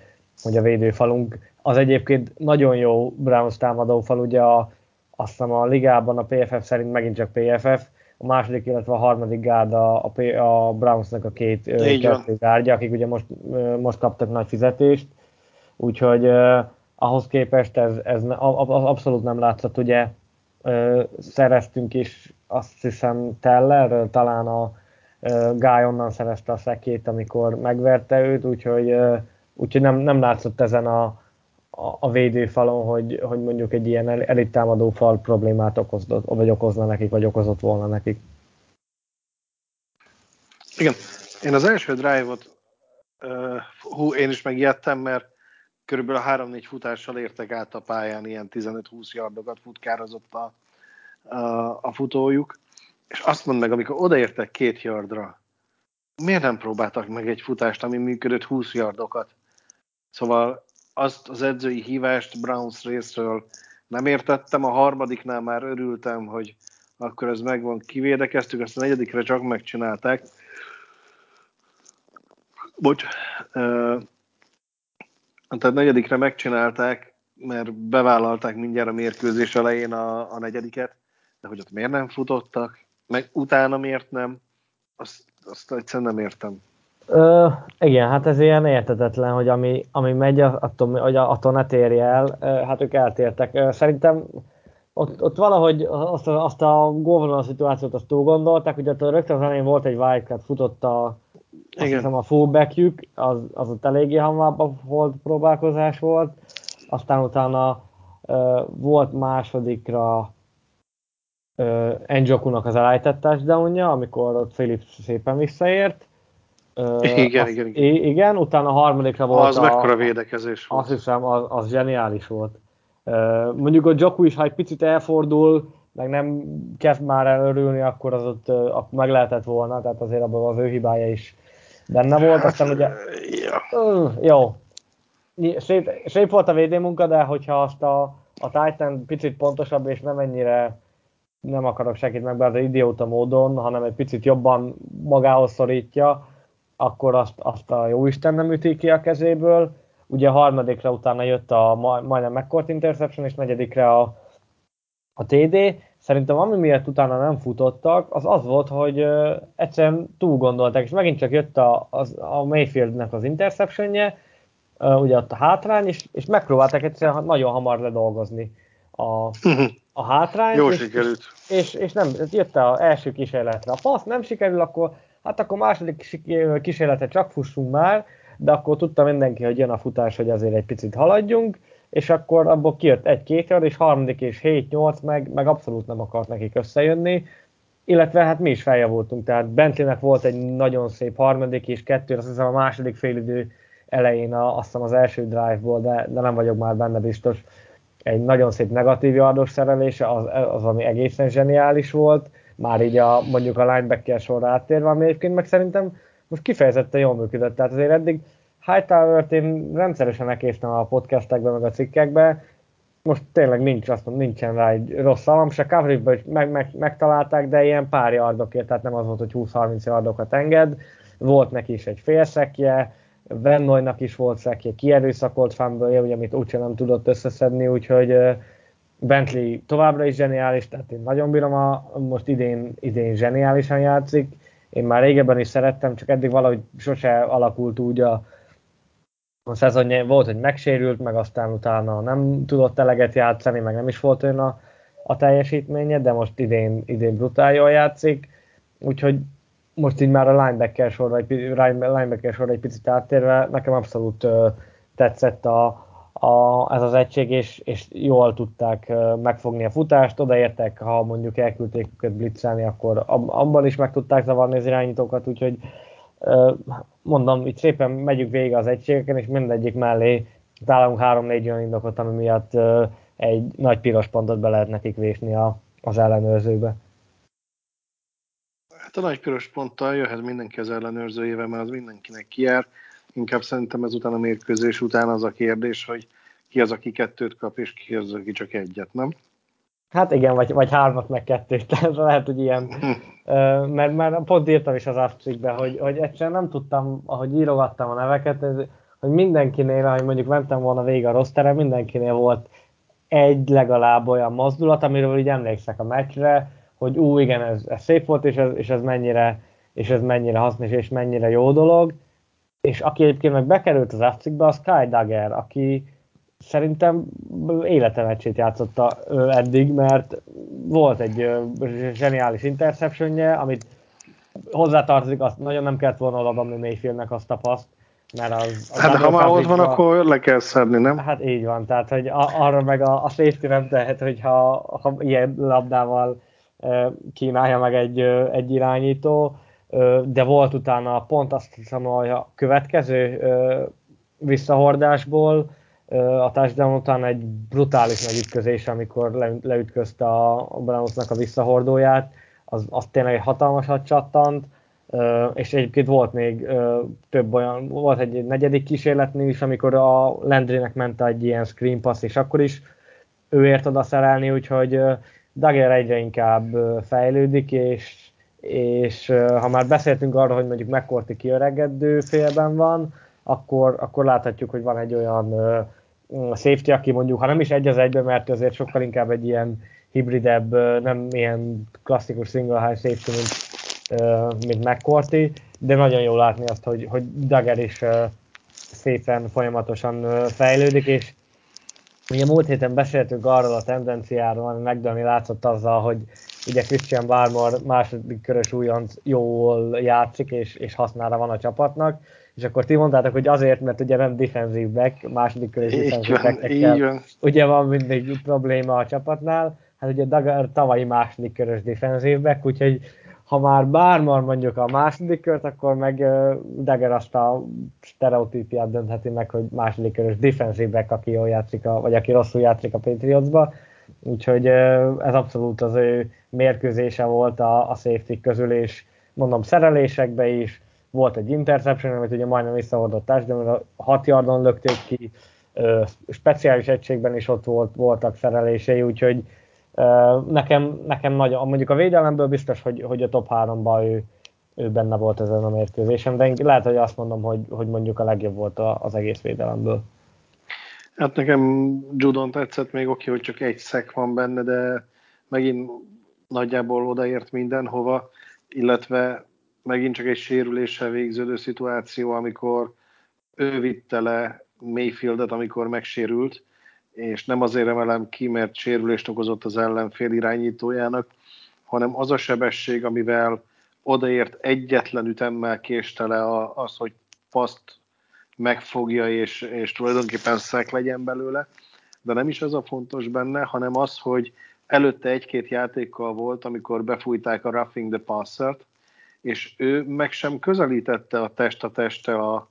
hogy a védőfalunk az egyébként nagyon jó Browns támadófal, ugye a, azt hiszem a ligában a PFF szerint megint csak PFF, a második, illetve a harmadik gárda a, a Brownsnak a két gárdja, akik ugye most, most kaptak nagy fizetést, úgyhogy uh, ahhoz képest ez, ez abszolút nem látszott, ugye uh, szereztünk is azt hiszem Teller, talán a uh, Guy onnan szerezte a szekét, amikor megverte őt, úgyhogy uh, Úgyhogy nem, nem látszott ezen a, a, a védőfalon, hogy, hogy mondjuk egy ilyen elittámadó fal problémát okozott, vagy okozna nekik, vagy okozott volna nekik. Igen. Én az első drive-ot, uh, hú, én is megijedtem, mert körülbelül a 3-4 futással értek át a pályán, ilyen 15-20 yardokat futkározott a, a, a futójuk, és azt mondd meg, amikor odaértek két yardra, miért nem próbáltak meg egy futást, ami működött 20 yardokat? Szóval azt az edzői hívást Browns részről nem értettem, a harmadiknál már örültem, hogy akkor ez megvan, kivédekeztük, azt a negyedikre csak megcsinálták. Bocs. Tehát negyedikre megcsinálták, mert bevállalták mindjárt a mérkőzés elején a, a negyediket, de hogy ott miért nem futottak, meg utána miért nem, azt, azt egyszerűen nem értem. Ö, igen, hát ez ilyen értetetlen, hogy ami, ami megy, attól, hogy attól ne térje el, hát ők eltértek. Szerintem ott, ott valahogy azt a, azt a gólvonal szituációt azt túl gondolták, hogy ott rögtön az elején volt egy wildcard, futott a, azt Igen. hiszem a fullbackjük, az, az ott eléggé hamarabb volt próbálkozás volt, aztán utána uh, volt másodikra Enjokunak az elejtett touchdownja, amikor ott Philips szépen visszaért, igen, igen, igen. Igen, utána a harmadikra volt Az a, mekkora védekezés volt. Azt hiszem, az, az zseniális volt. Mondjuk a Joku is, ha egy picit elfordul, meg nem kezd már elörülni, akkor az ott akkor meg lehetett volna, tehát azért abban az ő hibája is benne volt. Aztán ugye, uh, jó, szép, szép volt a védőmunka, de hogyha azt a, a Titan picit pontosabb és nem ennyire nem akarok senkit megbeállni idióta módon, hanem egy picit jobban magához szorítja, akkor azt, azt a jóisten nem üti ki a kezéből. Ugye a harmadikra utána jött a majdnem megkort interception, és negyedikre a, a TD. Szerintem ami miatt utána nem futottak, az az volt, hogy egyszerűen túl gondolták, és megint csak jött a, az, a Mayfieldnek az interceptionje, ugye ott a hátrány, és, és megpróbálták egyszerűen nagyon hamar ledolgozni a, a hátrányt. Jó és, sikerült. És, és, és nem, jött az első kísérletre. A passz nem sikerül, akkor hát akkor második kísérletre csak fussunk már, de akkor tudta mindenki, hogy jön a futás, hogy azért egy picit haladjunk, és akkor abból kijött egy-két yard, és harmadik és 7-8 meg, meg abszolút nem akart nekik összejönni, illetve hát mi is feljavultunk, tehát Bentleynek volt egy nagyon szép harmadik és kettő, azt hiszem a második félidő elején, a, azt hiszem az első drive-ból, de, de nem vagyok már benne biztos, egy nagyon szép negatív yardos szerelése, az, az, ami egészen zseniális volt, már így a, mondjuk a linebacker sorra áttérve, ami egyébként meg szerintem most kifejezetten jól működött, tehát azért eddig Hightower-t én rendszeresen megkésztem a podcastekben, meg a cikkekben, most tényleg nincs, azt mondom, nincsen rá egy rossz szavam, se coverage is meg, meg, megtalálták, de ilyen pár yardokért, tehát nem az volt, hogy 20-30 yardokat enged, volt neki is egy félszekje, Vennoynak is volt szekje, kierőszakolt fumble ugye, amit úgyse nem tudott összeszedni, úgyhogy Bentley továbbra is zseniális, tehát én nagyon bírom, a, most idén, idén zseniálisan játszik, én már régebben is szerettem, csak eddig valahogy sose alakult úgy a, a szezonja volt, hogy megsérült, meg aztán utána nem tudott eleget játszani, meg nem is volt olyan a, a teljesítménye, de most idén, idén brutál jól játszik, úgyhogy most így már a linebacker sorra egy, linebacker sorra egy picit áttérve, nekem abszolút uh, tetszett a, a, ez az egység, és, és jól tudták uh, megfogni a futást, odaértek, ha mondjuk elküldték őket blitzelni, akkor abban is meg tudták zavarni az irányítókat, úgyhogy mondom, itt szépen megyünk végig az egységeken, és mindegyik mellé találunk három-négy olyan indokot, ami miatt egy nagy piros pontot be lehet nekik vésni a, az ellenőrzőbe. Hát a nagy piros ponttal jöhet mindenki az ellenőrzőjével, mert az mindenkinek kijár. Inkább szerintem ezután a mérkőzés után az a kérdés, hogy ki az, aki kettőt kap, és ki az, aki csak egyet, nem? Hát igen, vagy, vagy hármat meg kettőt, tehát lehet, hogy ilyen, mert már pont írtam is az afcikbe, hogy, hogy egyszerűen nem tudtam, ahogy írogattam a neveket, ez, hogy mindenkinél, ahogy mondjuk mentem volna végig a rosterre, mindenkinél volt egy legalább olyan mozdulat, amiről így emlékszek a meccsre, hogy ú, igen, ez, ez szép volt, és ez, és ez mennyire és ez mennyire hasznos, és mennyire jó dolog. És aki egyébként meg bekerült az afcikbe, az Sky Dagger, aki, szerintem élete meccsét játszotta eddig, mert volt egy zseniális interceptionje, amit hozzátartozik, azt nagyon nem kellett volna odaadni Mayfieldnek azt a paszt, mert az... az hát ha már ott van, akkor le kell szedni, nem? Hát így van, tehát hogy a, arra meg a, a safety nem tehet, hogyha ha ilyen labdával e, kínálja meg egy, egy irányító, e, de volt utána pont azt hiszem, hogy a következő e, visszahordásból a touchdown után egy brutális megütközés, amikor le, leütközte a, a Brownsnak a visszahordóját, az, az tényleg egy hatalmasat csattant, és egyébként volt még több olyan, volt egy negyedik kísérletnél is, amikor a Landrynek ment egy ilyen screen pass, és akkor is ő ért oda szerelni, úgyhogy Dagger egyre inkább fejlődik, és, és ha már beszéltünk arról, hogy mondjuk McCourty kiöregedő félben van, akkor, akkor láthatjuk, hogy van egy olyan uh, safety, aki mondjuk, ha nem is egy az egyben, mert azért sokkal inkább egy ilyen hibridebb, nem ilyen klasszikus single high safety, mint, mint McCourty, de nagyon jó látni azt, hogy, hogy Dagger is szépen folyamatosan fejlődik, és ugye múlt héten beszéltünk arról a tendenciáról, ami megdölni látszott azzal, hogy ugye Christian Barmore második körös újonc jól játszik, és, és hasznára van a csapatnak, és akkor ti mondtátok, hogy azért, mert ugye nem defensív back, második körös defensív back ugye van mindig probléma a csapatnál, hát ugye Dagger tavalyi második körös defensív back, úgyhogy ha már bármar mondjuk a második kört, akkor meg Dagger azt a stereotípiát döntheti meg, hogy második körös defensív back, aki jól játszik, a, vagy aki rosszul játszik a Patriotsba. Úgyhogy ez abszolút az ő mérkőzése volt a, a safety közül, és mondom szerelésekbe is, volt egy interception, amit ugye majdnem visszahordott de a 6 yardon lökték ki, speciális egységben is ott volt, voltak szerelései, úgyhogy nekem, nekem nagy, mondjuk a védelemből biztos, hogy, hogy a top 3-ban ő, ő benne volt ezen a mérkőzésen, de én lehet, hogy azt mondom, hogy, hogy mondjuk a legjobb volt az egész védelemből. Hát nekem Judon tetszett még oké, hogy csak egy szek van benne, de megint nagyjából odaért mindenhova, illetve megint csak egy sérüléssel végződő szituáció, amikor ő vitte le Mayfieldet, amikor megsérült, és nem azért emelem ki, mert sérülést okozott az ellenfél irányítójának, hanem az a sebesség, amivel odaért egyetlen ütemmel késte le az, hogy paszt megfogja, és, és tulajdonképpen szek legyen belőle. De nem is ez a fontos benne, hanem az, hogy előtte egy-két játékkal volt, amikor befújták a roughing the passer és ő meg sem közelítette a test a teste a,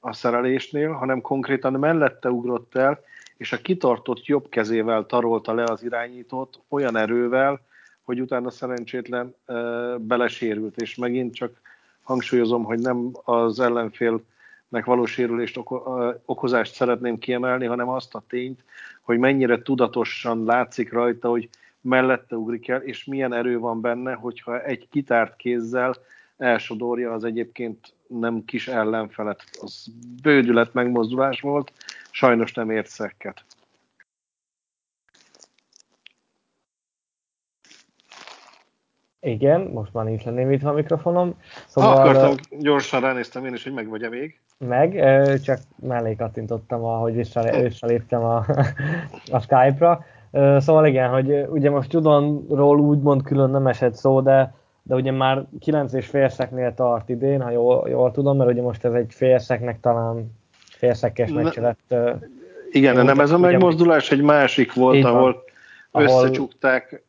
a szerelésnél, hanem konkrétan mellette ugrott el, és a kitartott jobb kezével tarolta le az irányítót olyan erővel, hogy utána szerencsétlen e, belesérült, és megint csak hangsúlyozom, hogy nem az ellenfélnek való sérülést oko- okozást szeretném kiemelni, hanem azt a tényt, hogy mennyire tudatosan látszik rajta, hogy mellette ugrik el, és milyen erő van benne, hogyha egy kitárt kézzel elsodorja az egyébként nem kis ellenfelet. Az bődület megmozdulás volt, sajnos nem ért szekket. Igen, most már nincs lenném itt a mikrofonom. Szóval... Akartam, gyorsan ránéztem én is, hogy meg vagy-e még. Meg, csak mellé kattintottam, ahogy visszaléptem a, a Skype-ra. Szóval igen, hogy ugye most Judonról úgymond külön nem esett szó, de, de ugye már 9 és félszeknél tart idén, ha jól, jól tudom, mert ugye most ez egy félszeknek talán félszekes meccs lett. Igen, de nem ez a megmozdulás egy másik volt, ahol összecsukták,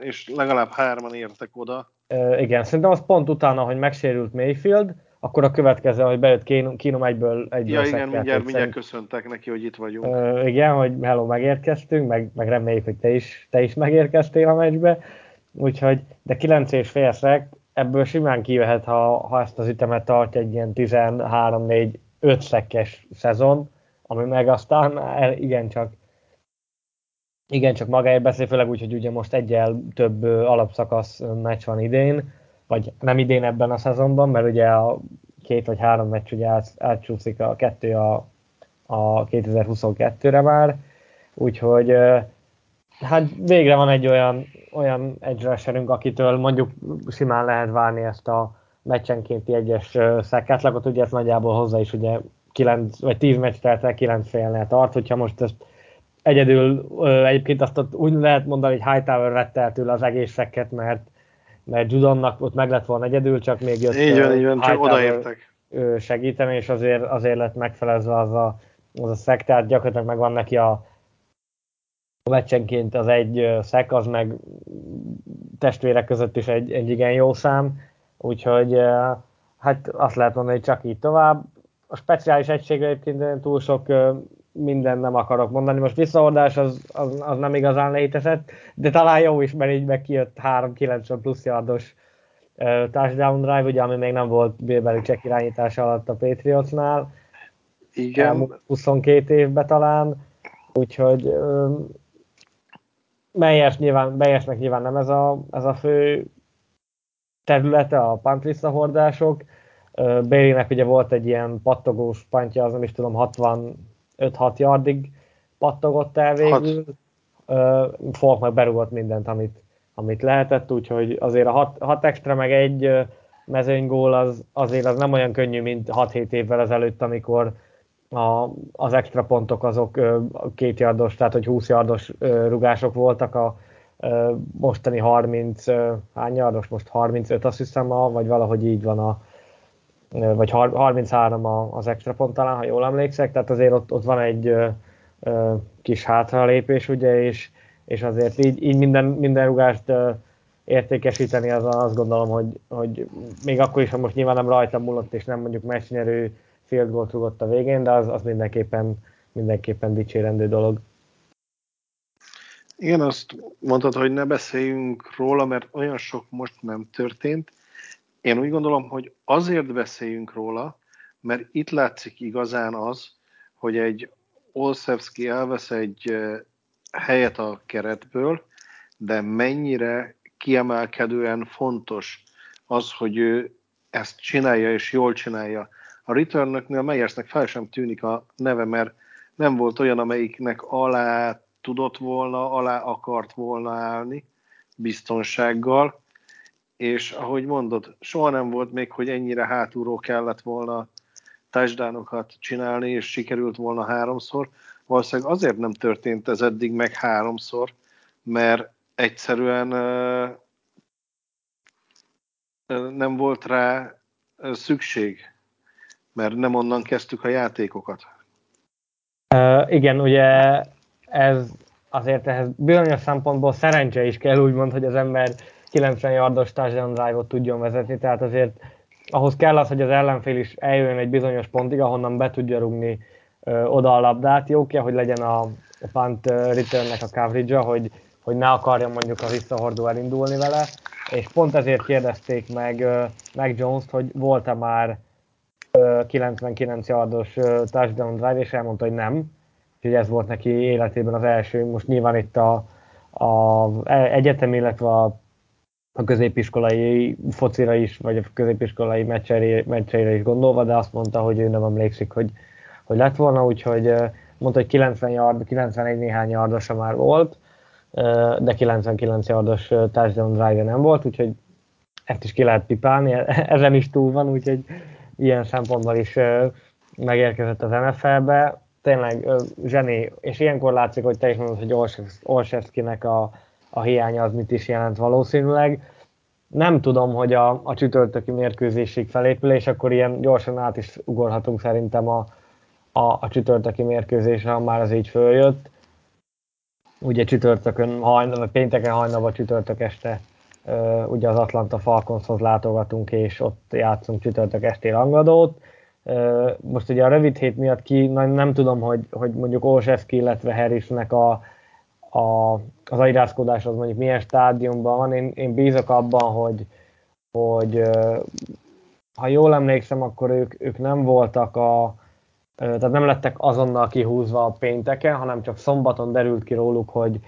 és legalább hárman értek oda. Igen, szerintem az pont utána, hogy megsérült Mayfield, akkor a következő, hogy bejött Kínom egyből egy Ja, igen, mindjárt, mindjárt köszöntek neki, hogy itt vagyunk. Uh, igen, hogy hello, megérkeztünk, meg, meg reméljük, hogy te is, te is megérkeztél a meccsbe. Úgyhogy, de 9 és félszek, ebből simán kijöhet, ha, ha ezt az ütemet tartja egy ilyen 13-4-5 szekkes szezon, ami meg aztán el, igencsak igencsak magáért beszél, főleg úgy, hogy ugye most egyel több alapszakasz meccs van idén, vagy nem idén ebben a szezonban, mert ugye a két vagy három meccs ugye át, átcsúszik a kettő a, a 2022-re már, úgyhogy hát végre van egy olyan, olyan edge akitől mondjuk simán lehet várni ezt a meccsenkénti egyes szekkátlagot, ugye ezt nagyjából hozzá is ugye 9 vagy 10 meccs telt el 9 félnél tart, hogyha most ezt egyedül egyébként azt úgy lehet mondani, hogy Hightower vette el tőle az egész szekket, mert mert Judonnak ott meg lett volna egyedül, csak még jött így van, így van, csak odaértek. segíteni, és azért, azért lett megfelezve az a, az a szek, tehát gyakorlatilag megvan neki a meccsenként az egy szek, az meg testvérek között is egy, egy igen jó szám, úgyhogy hát azt lehet mondani, hogy csak így tovább. A speciális egységre egyébként túl sok minden nem akarok mondani. Most visszaordás az, az, az nem igazán létezett, de talán jó is, mert így meg kijött 3-90 plusz yardos uh, touchdown drive, ugye, ami még nem volt Bill check irányítása alatt a Patriotsnál. Igen. 22 évben talán, úgyhogy um, Meyers nyilván, Meyersnek nyilván nem ez a, ez a fő területe, a punt visszahordások. Uh, Bélinek ugye volt egy ilyen pattogós pantja, az nem is tudom, 60 5-6 yardig pattogott el végül. Uh, Falk meg berúgott mindent, amit, amit lehetett, úgyhogy azért a 6, 6 extra meg egy mezőnygól az, azért az nem olyan könnyű, mint 6-7 évvel ezelőtt, amikor a, az extra pontok azok két yardos, tehát hogy 20 yardos uh, rugások voltak, a mostani 30, uh, hány yardos, most 35 azt hiszem, vagy valahogy így van a, vagy 33 az extra pont talán, ha jól emlékszek, tehát azért ott, ott van egy kis hátralépés, ugye, és, és azért így, így minden, minden rugást értékesíteni, az azt gondolom, hogy, hogy még akkor is, ha most nyilván nem rajta múlott, és nem mondjuk meccsnyerő field goal rugott a végén, de az, az mindenképpen, mindenképpen dicsérendő dolog. Igen, azt mondtad, hogy ne beszéljünk róla, mert olyan sok most nem történt, én úgy gondolom, hogy azért beszéljünk róla, mert itt látszik igazán az, hogy egy Olszewski elvesz egy helyet a keretből, de mennyire kiemelkedően fontos az, hogy ő ezt csinálja és jól csinálja. A returnöknél Meyersnek fel sem tűnik a neve, mert nem volt olyan, amelyiknek alá tudott volna, alá akart volna állni biztonsággal, és ahogy mondod, soha nem volt még, hogy ennyire hátulról kellett volna touchdownokat csinálni, és sikerült volna háromszor. valószínűleg azért nem történt ez eddig meg háromszor, mert egyszerűen nem volt rá szükség, mert nem onnan kezdtük a játékokat. Uh, igen, ugye ez azért ehhez bizonyos szempontból szerencse is kell úgymond, hogy az ember 90 yardos touchdown drive-ot tudjon vezetni, tehát azért ahhoz kell az, hogy az ellenfél is eljön egy bizonyos pontig, ahonnan be tudja rugni ö, oda a labdát. Jó ki, hogy legyen a, punt returnnek a coverage hogy, hogy ne akarjon mondjuk a visszahordó elindulni vele, és pont ezért kérdezték meg, ö, meg Jones-t, hogy volt-e már ö, 99 yardos ö, touchdown drive, és elmondta, hogy nem. Úgyhogy ez volt neki életében az első. Most nyilván itt a, a e, egyetem, illetve a a középiskolai focira is, vagy a középiskolai meccseire, meccseire is gondolva, de azt mondta, hogy ő nem emlékszik, hogy, hogy lett volna, úgyhogy mondta, hogy 90 yard, 91 néhány yardosa már volt, de 99 yardos touchdown drive nem volt, úgyhogy ezt is ki lehet pipálni, ezen is túl van, úgyhogy ilyen szempontból is megérkezett az NFL-be. Tényleg zseni, és ilyenkor látszik, hogy te is mondod, hogy Olszewskinek a, a hiánya az mit is jelent valószínűleg. Nem tudom, hogy a, a csütörtöki mérkőzésig felépül, és akkor ilyen gyorsan át is ugorhatunk szerintem a, a, a csütörtöki mérkőzésre, ha már az így följött. Ugye csütörtökön, hajnal, pénteken hajnalban csütörtök este uh, ugye az Atlanta Falconshoz látogatunk, és ott játszunk csütörtök esti rangadót. Uh, most ugye a rövid hét miatt ki, nem tudom, hogy, hogy mondjuk Olszewski, illetve Harrisnek a, a, az airázkodás az mondjuk milyen stádiumban van. Én, én bízok abban, hogy, hogy ha jól emlékszem, akkor ők, ők nem voltak a, tehát nem lettek azonnal kihúzva a pénteken, hanem csak szombaton derült ki róluk, hogy,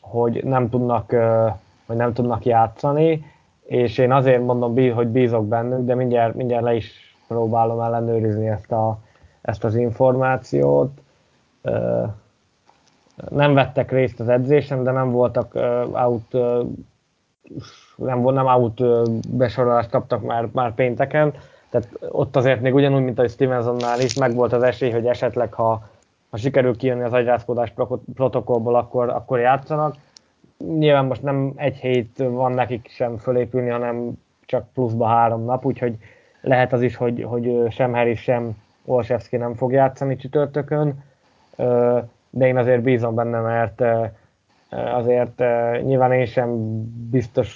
hogy nem tudnak, hogy nem tudnak játszani, és én azért mondom, hogy bízok bennük, de mindjárt, mindjárt le is próbálom ellenőrizni ezt, a, ezt az információt nem vettek részt az edzésen, de nem voltak out, nem, nem out besorolást kaptak már, már pénteken, tehát ott azért még ugyanúgy, mint a Stevensonnál is, meg volt az esély, hogy esetleg, ha, ha sikerül kijönni az agyrázkodás protokollból, akkor, akkor játszanak. Nyilván most nem egy hét van nekik sem fölépülni, hanem csak pluszba három nap, úgyhogy lehet az is, hogy, hogy sem Harris, sem Olszewski nem fog játszani csütörtökön de én azért bízom benne, mert azért nyilván én sem biztosan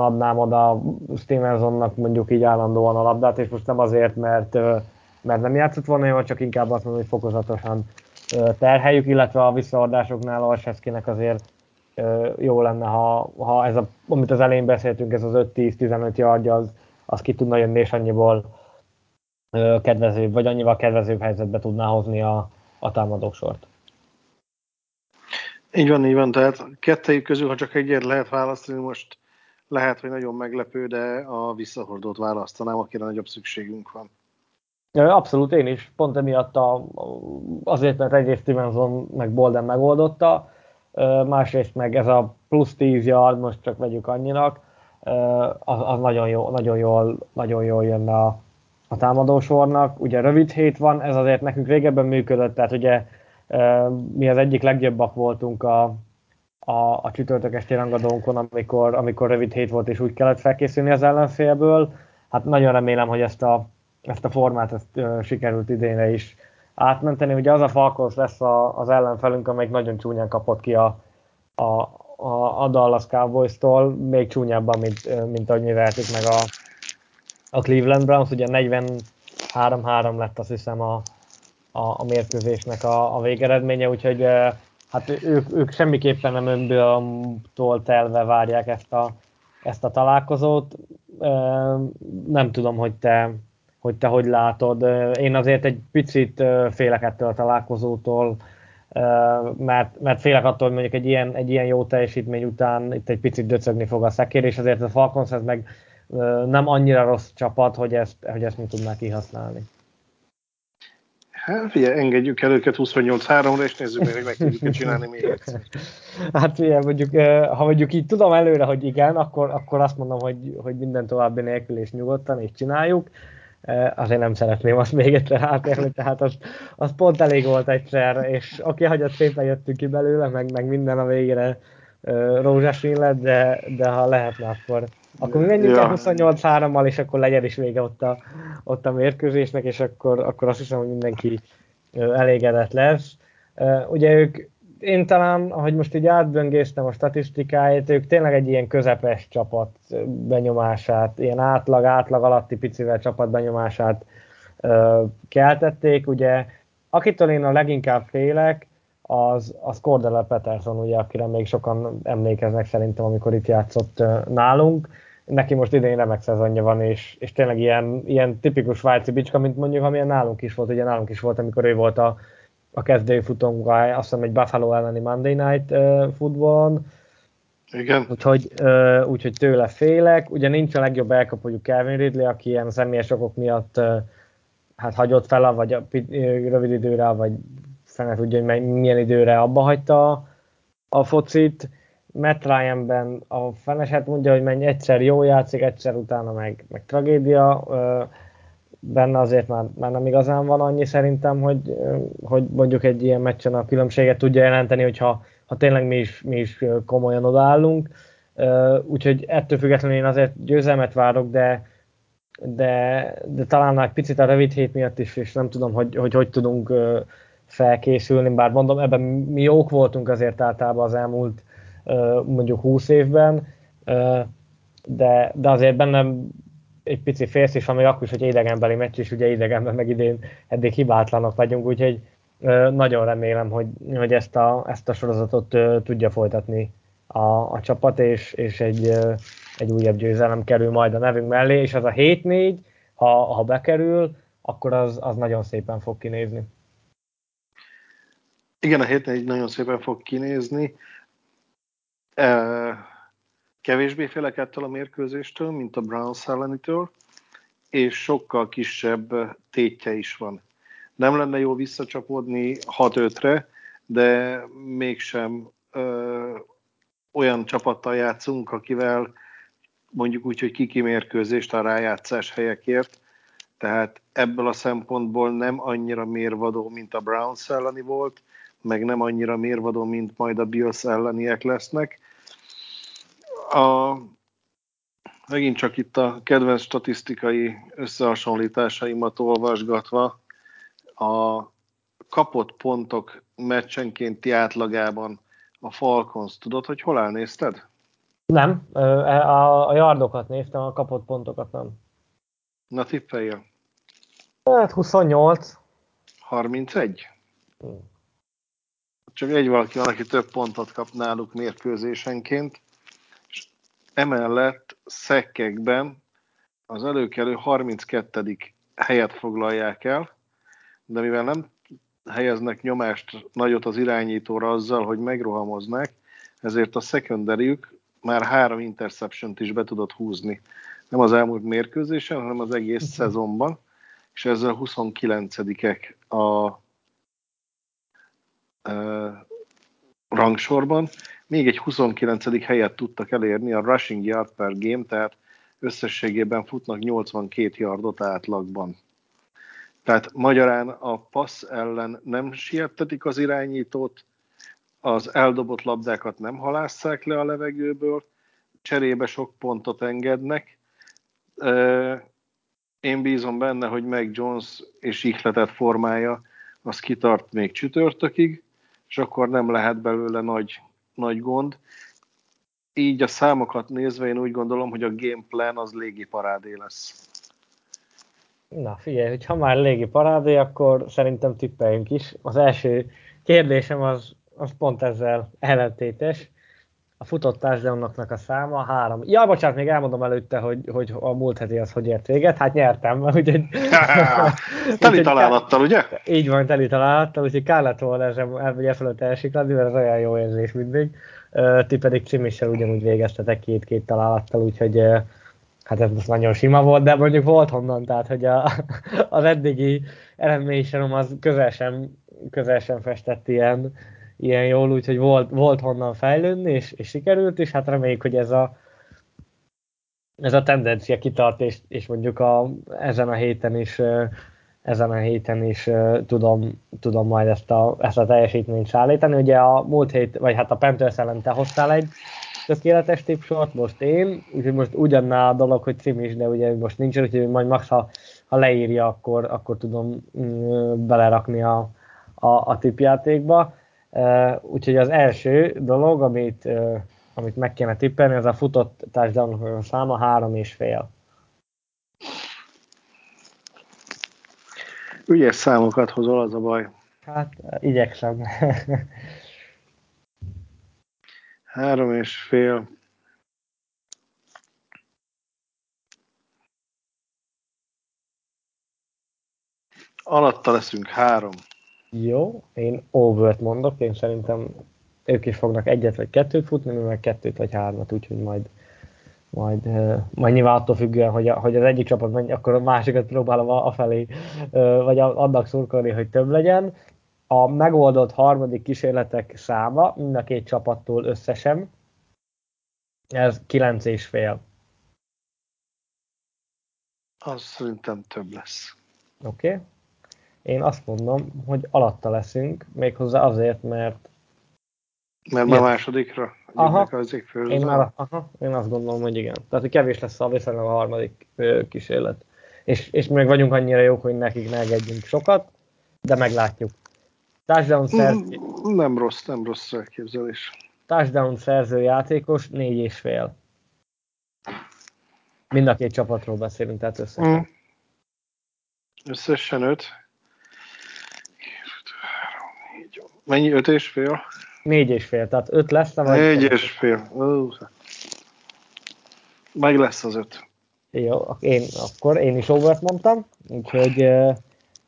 adnám oda Stevensonnak mondjuk így állandóan a labdát, és most nem azért, mert, mert nem játszott volna jól, csak inkább azt mondom, hogy fokozatosan terheljük, illetve a visszaadásoknál Alseszkinek azért jó lenne, ha, ha ez a, amit az elején beszéltünk, ez az 5-10-15 yardja, az, az ki tudna jönni, és annyiból kedvezőbb, vagy annyival kedvezőbb helyzetbe tudná hozni a, a támadósort. Így van, így van, tehát kettejük közül, ha csak egyet lehet választani, most lehet, hogy nagyon meglepő, de a visszahordót választanám, akire nagyobb szükségünk van. Abszolút, én is. Pont emiatt a, azért, mert egyrészt Stevenson meg Bolden megoldotta, másrészt meg ez a plusz 10 yard, most csak vegyük annyinak, az, az nagyon, jó, nagyon, jól, nagyon jól jönne a, a támadósornak. Ugye rövid hét van, ez azért nekünk régebben működött, tehát ugye mi az egyik legjobbak voltunk a, a, a csütörtök esti rangadónkon, amikor, amikor rövid hét volt, és úgy kellett felkészülni az ellenfélből. Hát nagyon remélem, hogy ezt a, ezt a formát ezt, uh, sikerült idénre is átmenteni. Ugye az a Falcons lesz a, az ellenfelünk, amelyik nagyon csúnyán kapott ki a, a, a, a Dallas Cowboys-tól, még csúnyábban, mint, mint ahogy mi meg a, a Cleveland Browns, ugye 43-3 lett azt hiszem a, a, a mérkőzésnek a, a végeredménye, úgyhogy hát ők, ők semmiképpen nem önből telve várják ezt a, ezt a találkozót. Nem tudom, hogy te, hogy te hogy látod. Én azért egy picit félek ettől a találkozótól, mert, mert félek attól, hogy mondjuk egy ilyen, egy ilyen jó teljesítmény után itt egy picit döcögni fog a szekér, és azért a Falcons ez meg nem annyira rossz csapat, hogy ezt, hogy ezt mi tudná kihasználni. Hát figyelj, engedjük el őket 28-3-ra, és nézzük meg, hogy meg tudjuk csinálni még egyszer. Hát figyelj, mondjuk, ha mondjuk így tudom előre, hogy igen, akkor, akkor azt mondom, hogy, hogy minden további nélkül és nyugodtan, és csináljuk. azért nem szeretném azt még egyszer átérni, tehát az, az pont elég volt egyszer, és oké, okay, hagyott szépen jöttünk ki belőle, meg, meg minden a végére rózsásín lett, de, de ha lehetne, akkor, akkor mi menjünk ja. 28-3-mal, és akkor legyen is vége ott a, ott a mérkőzésnek, és akkor, akkor azt hiszem, hogy mindenki elégedett lesz. Ugye ők, én talán, ahogy most így átböngésztem a statisztikáit, ők tényleg egy ilyen közepes csapat benyomását, ilyen átlag, átlag alatti picivel csapat benyomását keltették. Ugye, akitől én a leginkább félek, az, az Cordell Peterson, ugye, akire még sokan emlékeznek szerintem, amikor itt játszott nálunk. Neki most idén remek szezonja van, és, és tényleg ilyen, ilyen tipikus svájci bicska, mint mondjuk, amilyen nálunk is volt, ugye nálunk is volt, amikor ő volt a, a kezdői futónk, azt hiszem egy Buffalo elleni Monday Night uh, futballon. Igen. Úgyhogy, uh, úgyhogy tőle félek. Ugye nincs a legjobb elkapójuk Kevin Ridley, aki ilyen személyes okok miatt uh, hát hagyott fel, vagy a, rövid időre, vagy fene tudja, hogy milyen időre abba hagyta a, a focit. Matt Ryan-ben a feneset mondja, hogy menj egyszer jó játszik, egyszer utána meg, meg tragédia. Benne azért már, már nem igazán van annyi szerintem, hogy, hogy mondjuk egy ilyen meccsen a különbséget tudja jelenteni, hogyha ha tényleg mi is, mi is komolyan odaállunk. Úgyhogy ettől függetlenül én azért győzelmet várok, de, de, de talán egy picit a rövid hét miatt is, és nem tudom, hogy hogy, hogy tudunk felkészülni, bár mondom, ebben mi jók voltunk azért általában az elmúlt mondjuk 20 évben, de, de azért bennem egy pici félsz is még akkor is, hogy idegenbeli meccs is, ugye idegenben meg idén eddig hibátlanok vagyunk, úgyhogy nagyon remélem, hogy, hogy ezt, a, ezt a sorozatot tudja folytatni a, a csapat, és, és egy, egy újabb győzelem kerül majd a nevünk mellé, és az a 7-4, ha, ha bekerül, akkor az, az nagyon szépen fog kinézni. Igen, a héten így nagyon szépen fog kinézni. Kevésbé félek ettől a mérkőzéstől, mint a Browns ellenitől, és sokkal kisebb tétje is van. Nem lenne jó visszacsapódni 6-5-re, de mégsem ö, olyan csapattal játszunk, akivel mondjuk úgy, hogy kiki mérkőzést a rájátszás helyekért, tehát ebből a szempontból nem annyira mérvadó, mint a Browns elleni volt, meg nem annyira mérvadó, mint majd a Bills elleniek lesznek. A, megint csak itt a kedvenc statisztikai összehasonlításaimat olvasgatva, a kapott pontok meccsenkénti átlagában a Falcons, tudod, hogy hol elnézted? Nem, a, a yardokat néztem, a kapott pontokat nem. Na tippeljél. Hát 28. 31? Hmm csak egy valaki van, aki több pontot kap náluk mérkőzésenként, és emellett szekkekben az előkelő 32. helyet foglalják el, de mivel nem helyeznek nyomást nagyot az irányítóra azzal, hogy megrohamoznák, ezért a secondary már három interception is be tudott húzni. Nem az elmúlt mérkőzésen, hanem az egész szezonban, és ezzel 29-ek a rangsorban. Még egy 29. helyet tudtak elérni a rushing yard per game, tehát összességében futnak 82 yardot átlagban. Tehát magyarán a passz ellen nem siettetik az irányítót, az eldobott labdákat nem halásszák le a levegőből, cserébe sok pontot engednek. Én bízom benne, hogy meg Jones és ihletet formája, az kitart még csütörtökig, és akkor nem lehet belőle nagy, nagy gond. Így a számokat nézve én úgy gondolom, hogy a game plan az légi parádé lesz. Na figyelj, hogy ha már légi parádé, akkor szerintem tippeljünk is. Az első kérdésem az, az pont ezzel ellentétes a futott touchdownoknak a száma három. Ja, bocsánat, még elmondom előtte, hogy, hogy a múlt heti az hogy ért véget. Hát nyertem, úgyhogy... teli találattal, ugye? Így van, teli találattal, úgyhogy kár lett volna ezen, vagy e fölött elsikladni, mert ez olyan jó érzés mindig. Ti pedig Csimissel ugyanúgy végeztetek két-két találattal, úgyhogy hát ez most nagyon sima volt, de mondjuk volt honnan, tehát hogy a, az eddigi eredményserom az közel sem, közel sem festett ilyen, ilyen jól, úgyhogy volt, volt honnan fejlődni, és, és sikerült, és hát reméljük, hogy ez a ez a tendencia kitart, és, és mondjuk a, ezen a héten is ezen a héten is tudom, tudom majd ezt a, ezt a teljesítményt szállítani. Ugye a múlt hét, vagy hát a Panthers ellen te hoztál egy tökéletes tipsort, most én, úgyhogy most ugyanná a dolog, hogy cím is, de ugye most nincs, úgyhogy majd max, ha, ha leírja, akkor, akkor tudom mm, belerakni a, a, a tipjátékba. Úgyhogy az első dolog, amit, amit meg kéne tippelni, az a futott touchdown száma három és fél. Ügyes számokat hozol, az a baj. Hát, igyekszem. Három és fél. Alatta leszünk három. Jó, én overt mondok, én szerintem ők is fognak egyet vagy kettőt futni, mi meg kettőt vagy hármat, úgyhogy majd majd, majd nyilván attól függően, hogy, a, hogy az egyik csapat menj, akkor a másikat próbálom afelé, vagy annak szurkolni, hogy több legyen. A megoldott harmadik kísérletek száma mind a két csapattól összesen, ez kilenc és fél. Az szerintem több lesz. Oké. Okay. Én azt mondom, hogy alatta leszünk, méghozzá azért, mert mert már másodikra? Aha, én, már, aha, én azt gondolom, hogy igen. Tehát, hogy kevés lesz a viszonylag a harmadik ö, kísérlet. És, és még vagyunk annyira jók, hogy nekik ne engedjünk sokat, de meglátjuk. Touchdown mm, szerző... Nem rossz, nem rossz elképzelés. Touchdown szerző játékos, négy és fél. Mind a két csapatról beszélünk, tehát összesen. Mm. Összesen öt. Mennyi? Öt és fél? Négy és fél, tehát öt lesz, vagy? Négy és fél. Meg lesz az öt. Jó, én, akkor én is overt mondtam, úgyhogy uh,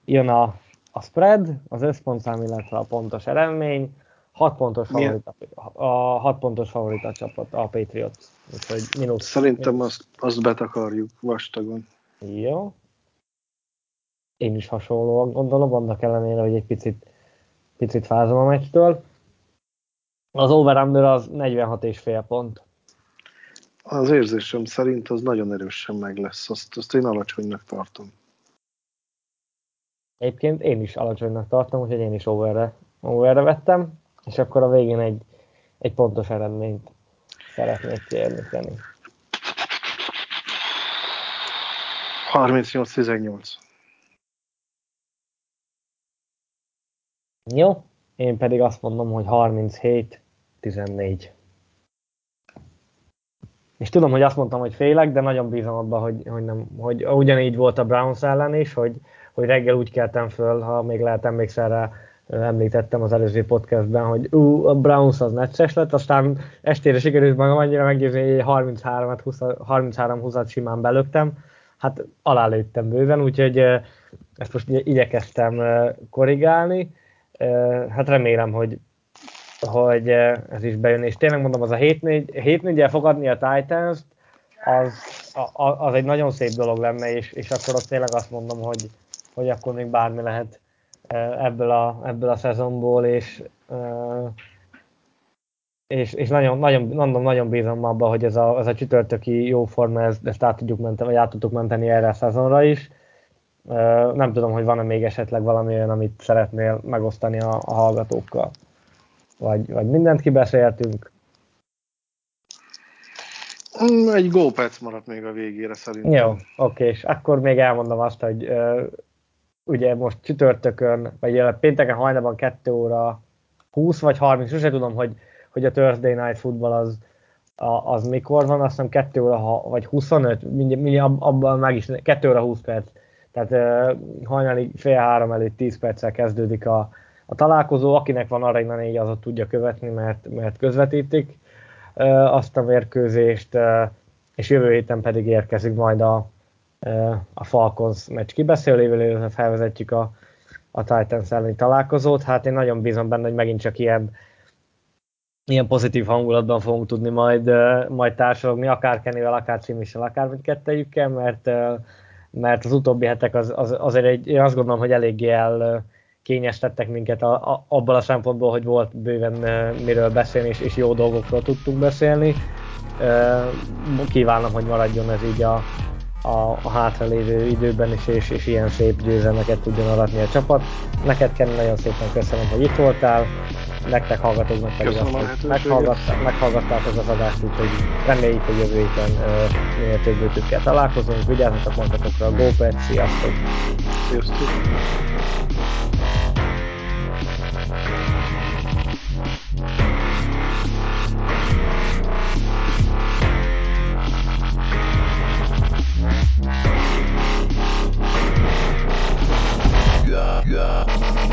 jön a, a spread, az összpontszám, illetve a pontos eredmény. 6 pontos favorit, a, a 6 pontos favorit a csapat, a Patriots. Úgyhogy minusz. Szerintem azt, azt betakarjuk vastagon. Jó. Én is hasonlóan gondolom, annak ellenére, hogy egy picit, picit fázom a meccstől. Az over az 46 és fél pont. Az érzésem szerint az nagyon erősen meg lesz. Azt, azt én alacsonynak tartom. Egyébként én is alacsonynak tartom, úgyhogy én is overre, overre vettem, és akkor a végén egy, egy pontos eredményt szeretnék kérni. 38-18. Jó, én pedig azt mondom, hogy 37 14. És tudom, hogy azt mondtam, hogy félek, de nagyon bízom abban, hogy, hogy, nem, hogy ugyanígy volt a Browns ellen is, hogy, hogy reggel úgy keltem föl, ha még lehet emlékszel rá, említettem az előző podcastben, hogy ú, a Browns az necces lett, aztán estére sikerült magam annyira meggyőzni, hogy 33-20-at simán belöktem, hát alálőttem bőven, úgyhogy ezt most igyekeztem korrigálni. Hát remélem, hogy hogy ez is bejön, és tényleg mondom, az a 7-4-el fogadni a titans az, az egy nagyon szép dolog lenne, és, és akkor ott tényleg azt mondom, hogy, hogy akkor még bármi lehet eh, ebből a, ebből a szezonból, és, és, és nagyon, nagyon, mondom, nagyon bízom abban, hogy ez a, ez a csütörtöki jó forma, ezt, ezt át tudjuk menteni, vagy át tudtuk menteni erre a szezonra is. Nem tudom, hogy van-e még esetleg valami olyan, amit szeretnél megosztani a, a hallgatókkal. Vagy, vagy mindent kibeszéltünk? Mm, egy gópec maradt még a végére szerintem. Jó, oké, és akkor még elmondom azt, hogy ugye most csütörtökön, vagy pénteken hajnalban 2 óra 20 vagy 30, sose tudom, hogy, hogy a Thursday Night Football az, a, az mikor van, azt hiszem 2 óra vagy 25, mindjárt, mindjárt abban meg is, 2 óra 20 perc. Tehát hajnali fél három előtt 10 perccel kezdődik a, a találkozó, akinek van Arena 4, az tudja követni, mert, mert közvetítik azt a mérkőzést, és jövő héten pedig érkezik majd a, a Falcons meccs kibeszélővel, felvezetjük a, a Titans elleni találkozót. Hát én nagyon bízom benne, hogy megint csak ilyen, ilyen pozitív hangulatban fogunk tudni majd, majd társadalmi, akár Kennyvel, akár Cimissel, akár mindkettejükkel, mert, mert az utóbbi hetek az, az, azért egy, én azt gondolom, hogy eléggé el, kényes tettek minket a, a, abban a szempontból, hogy volt bőven miről beszélni, és, és jó dolgokról tudtunk beszélni. Kívánom, hogy maradjon ez így a, a, a hátralévő időben is, és, és ilyen szép győzelmeket tudjon aratni a csapat. Neked Kenny nagyon szépen köszönöm, hogy itt voltál, nektek hallgatóknak pedig azt, hogy meghallgatták, meghallgattátok az adást, úgyhogy reméljük, hogy jövő héten minél több ötükkel találkozunk. Vigyázzatok magatokra, a GoPet, sziasztok! Sziasztok! Yeah.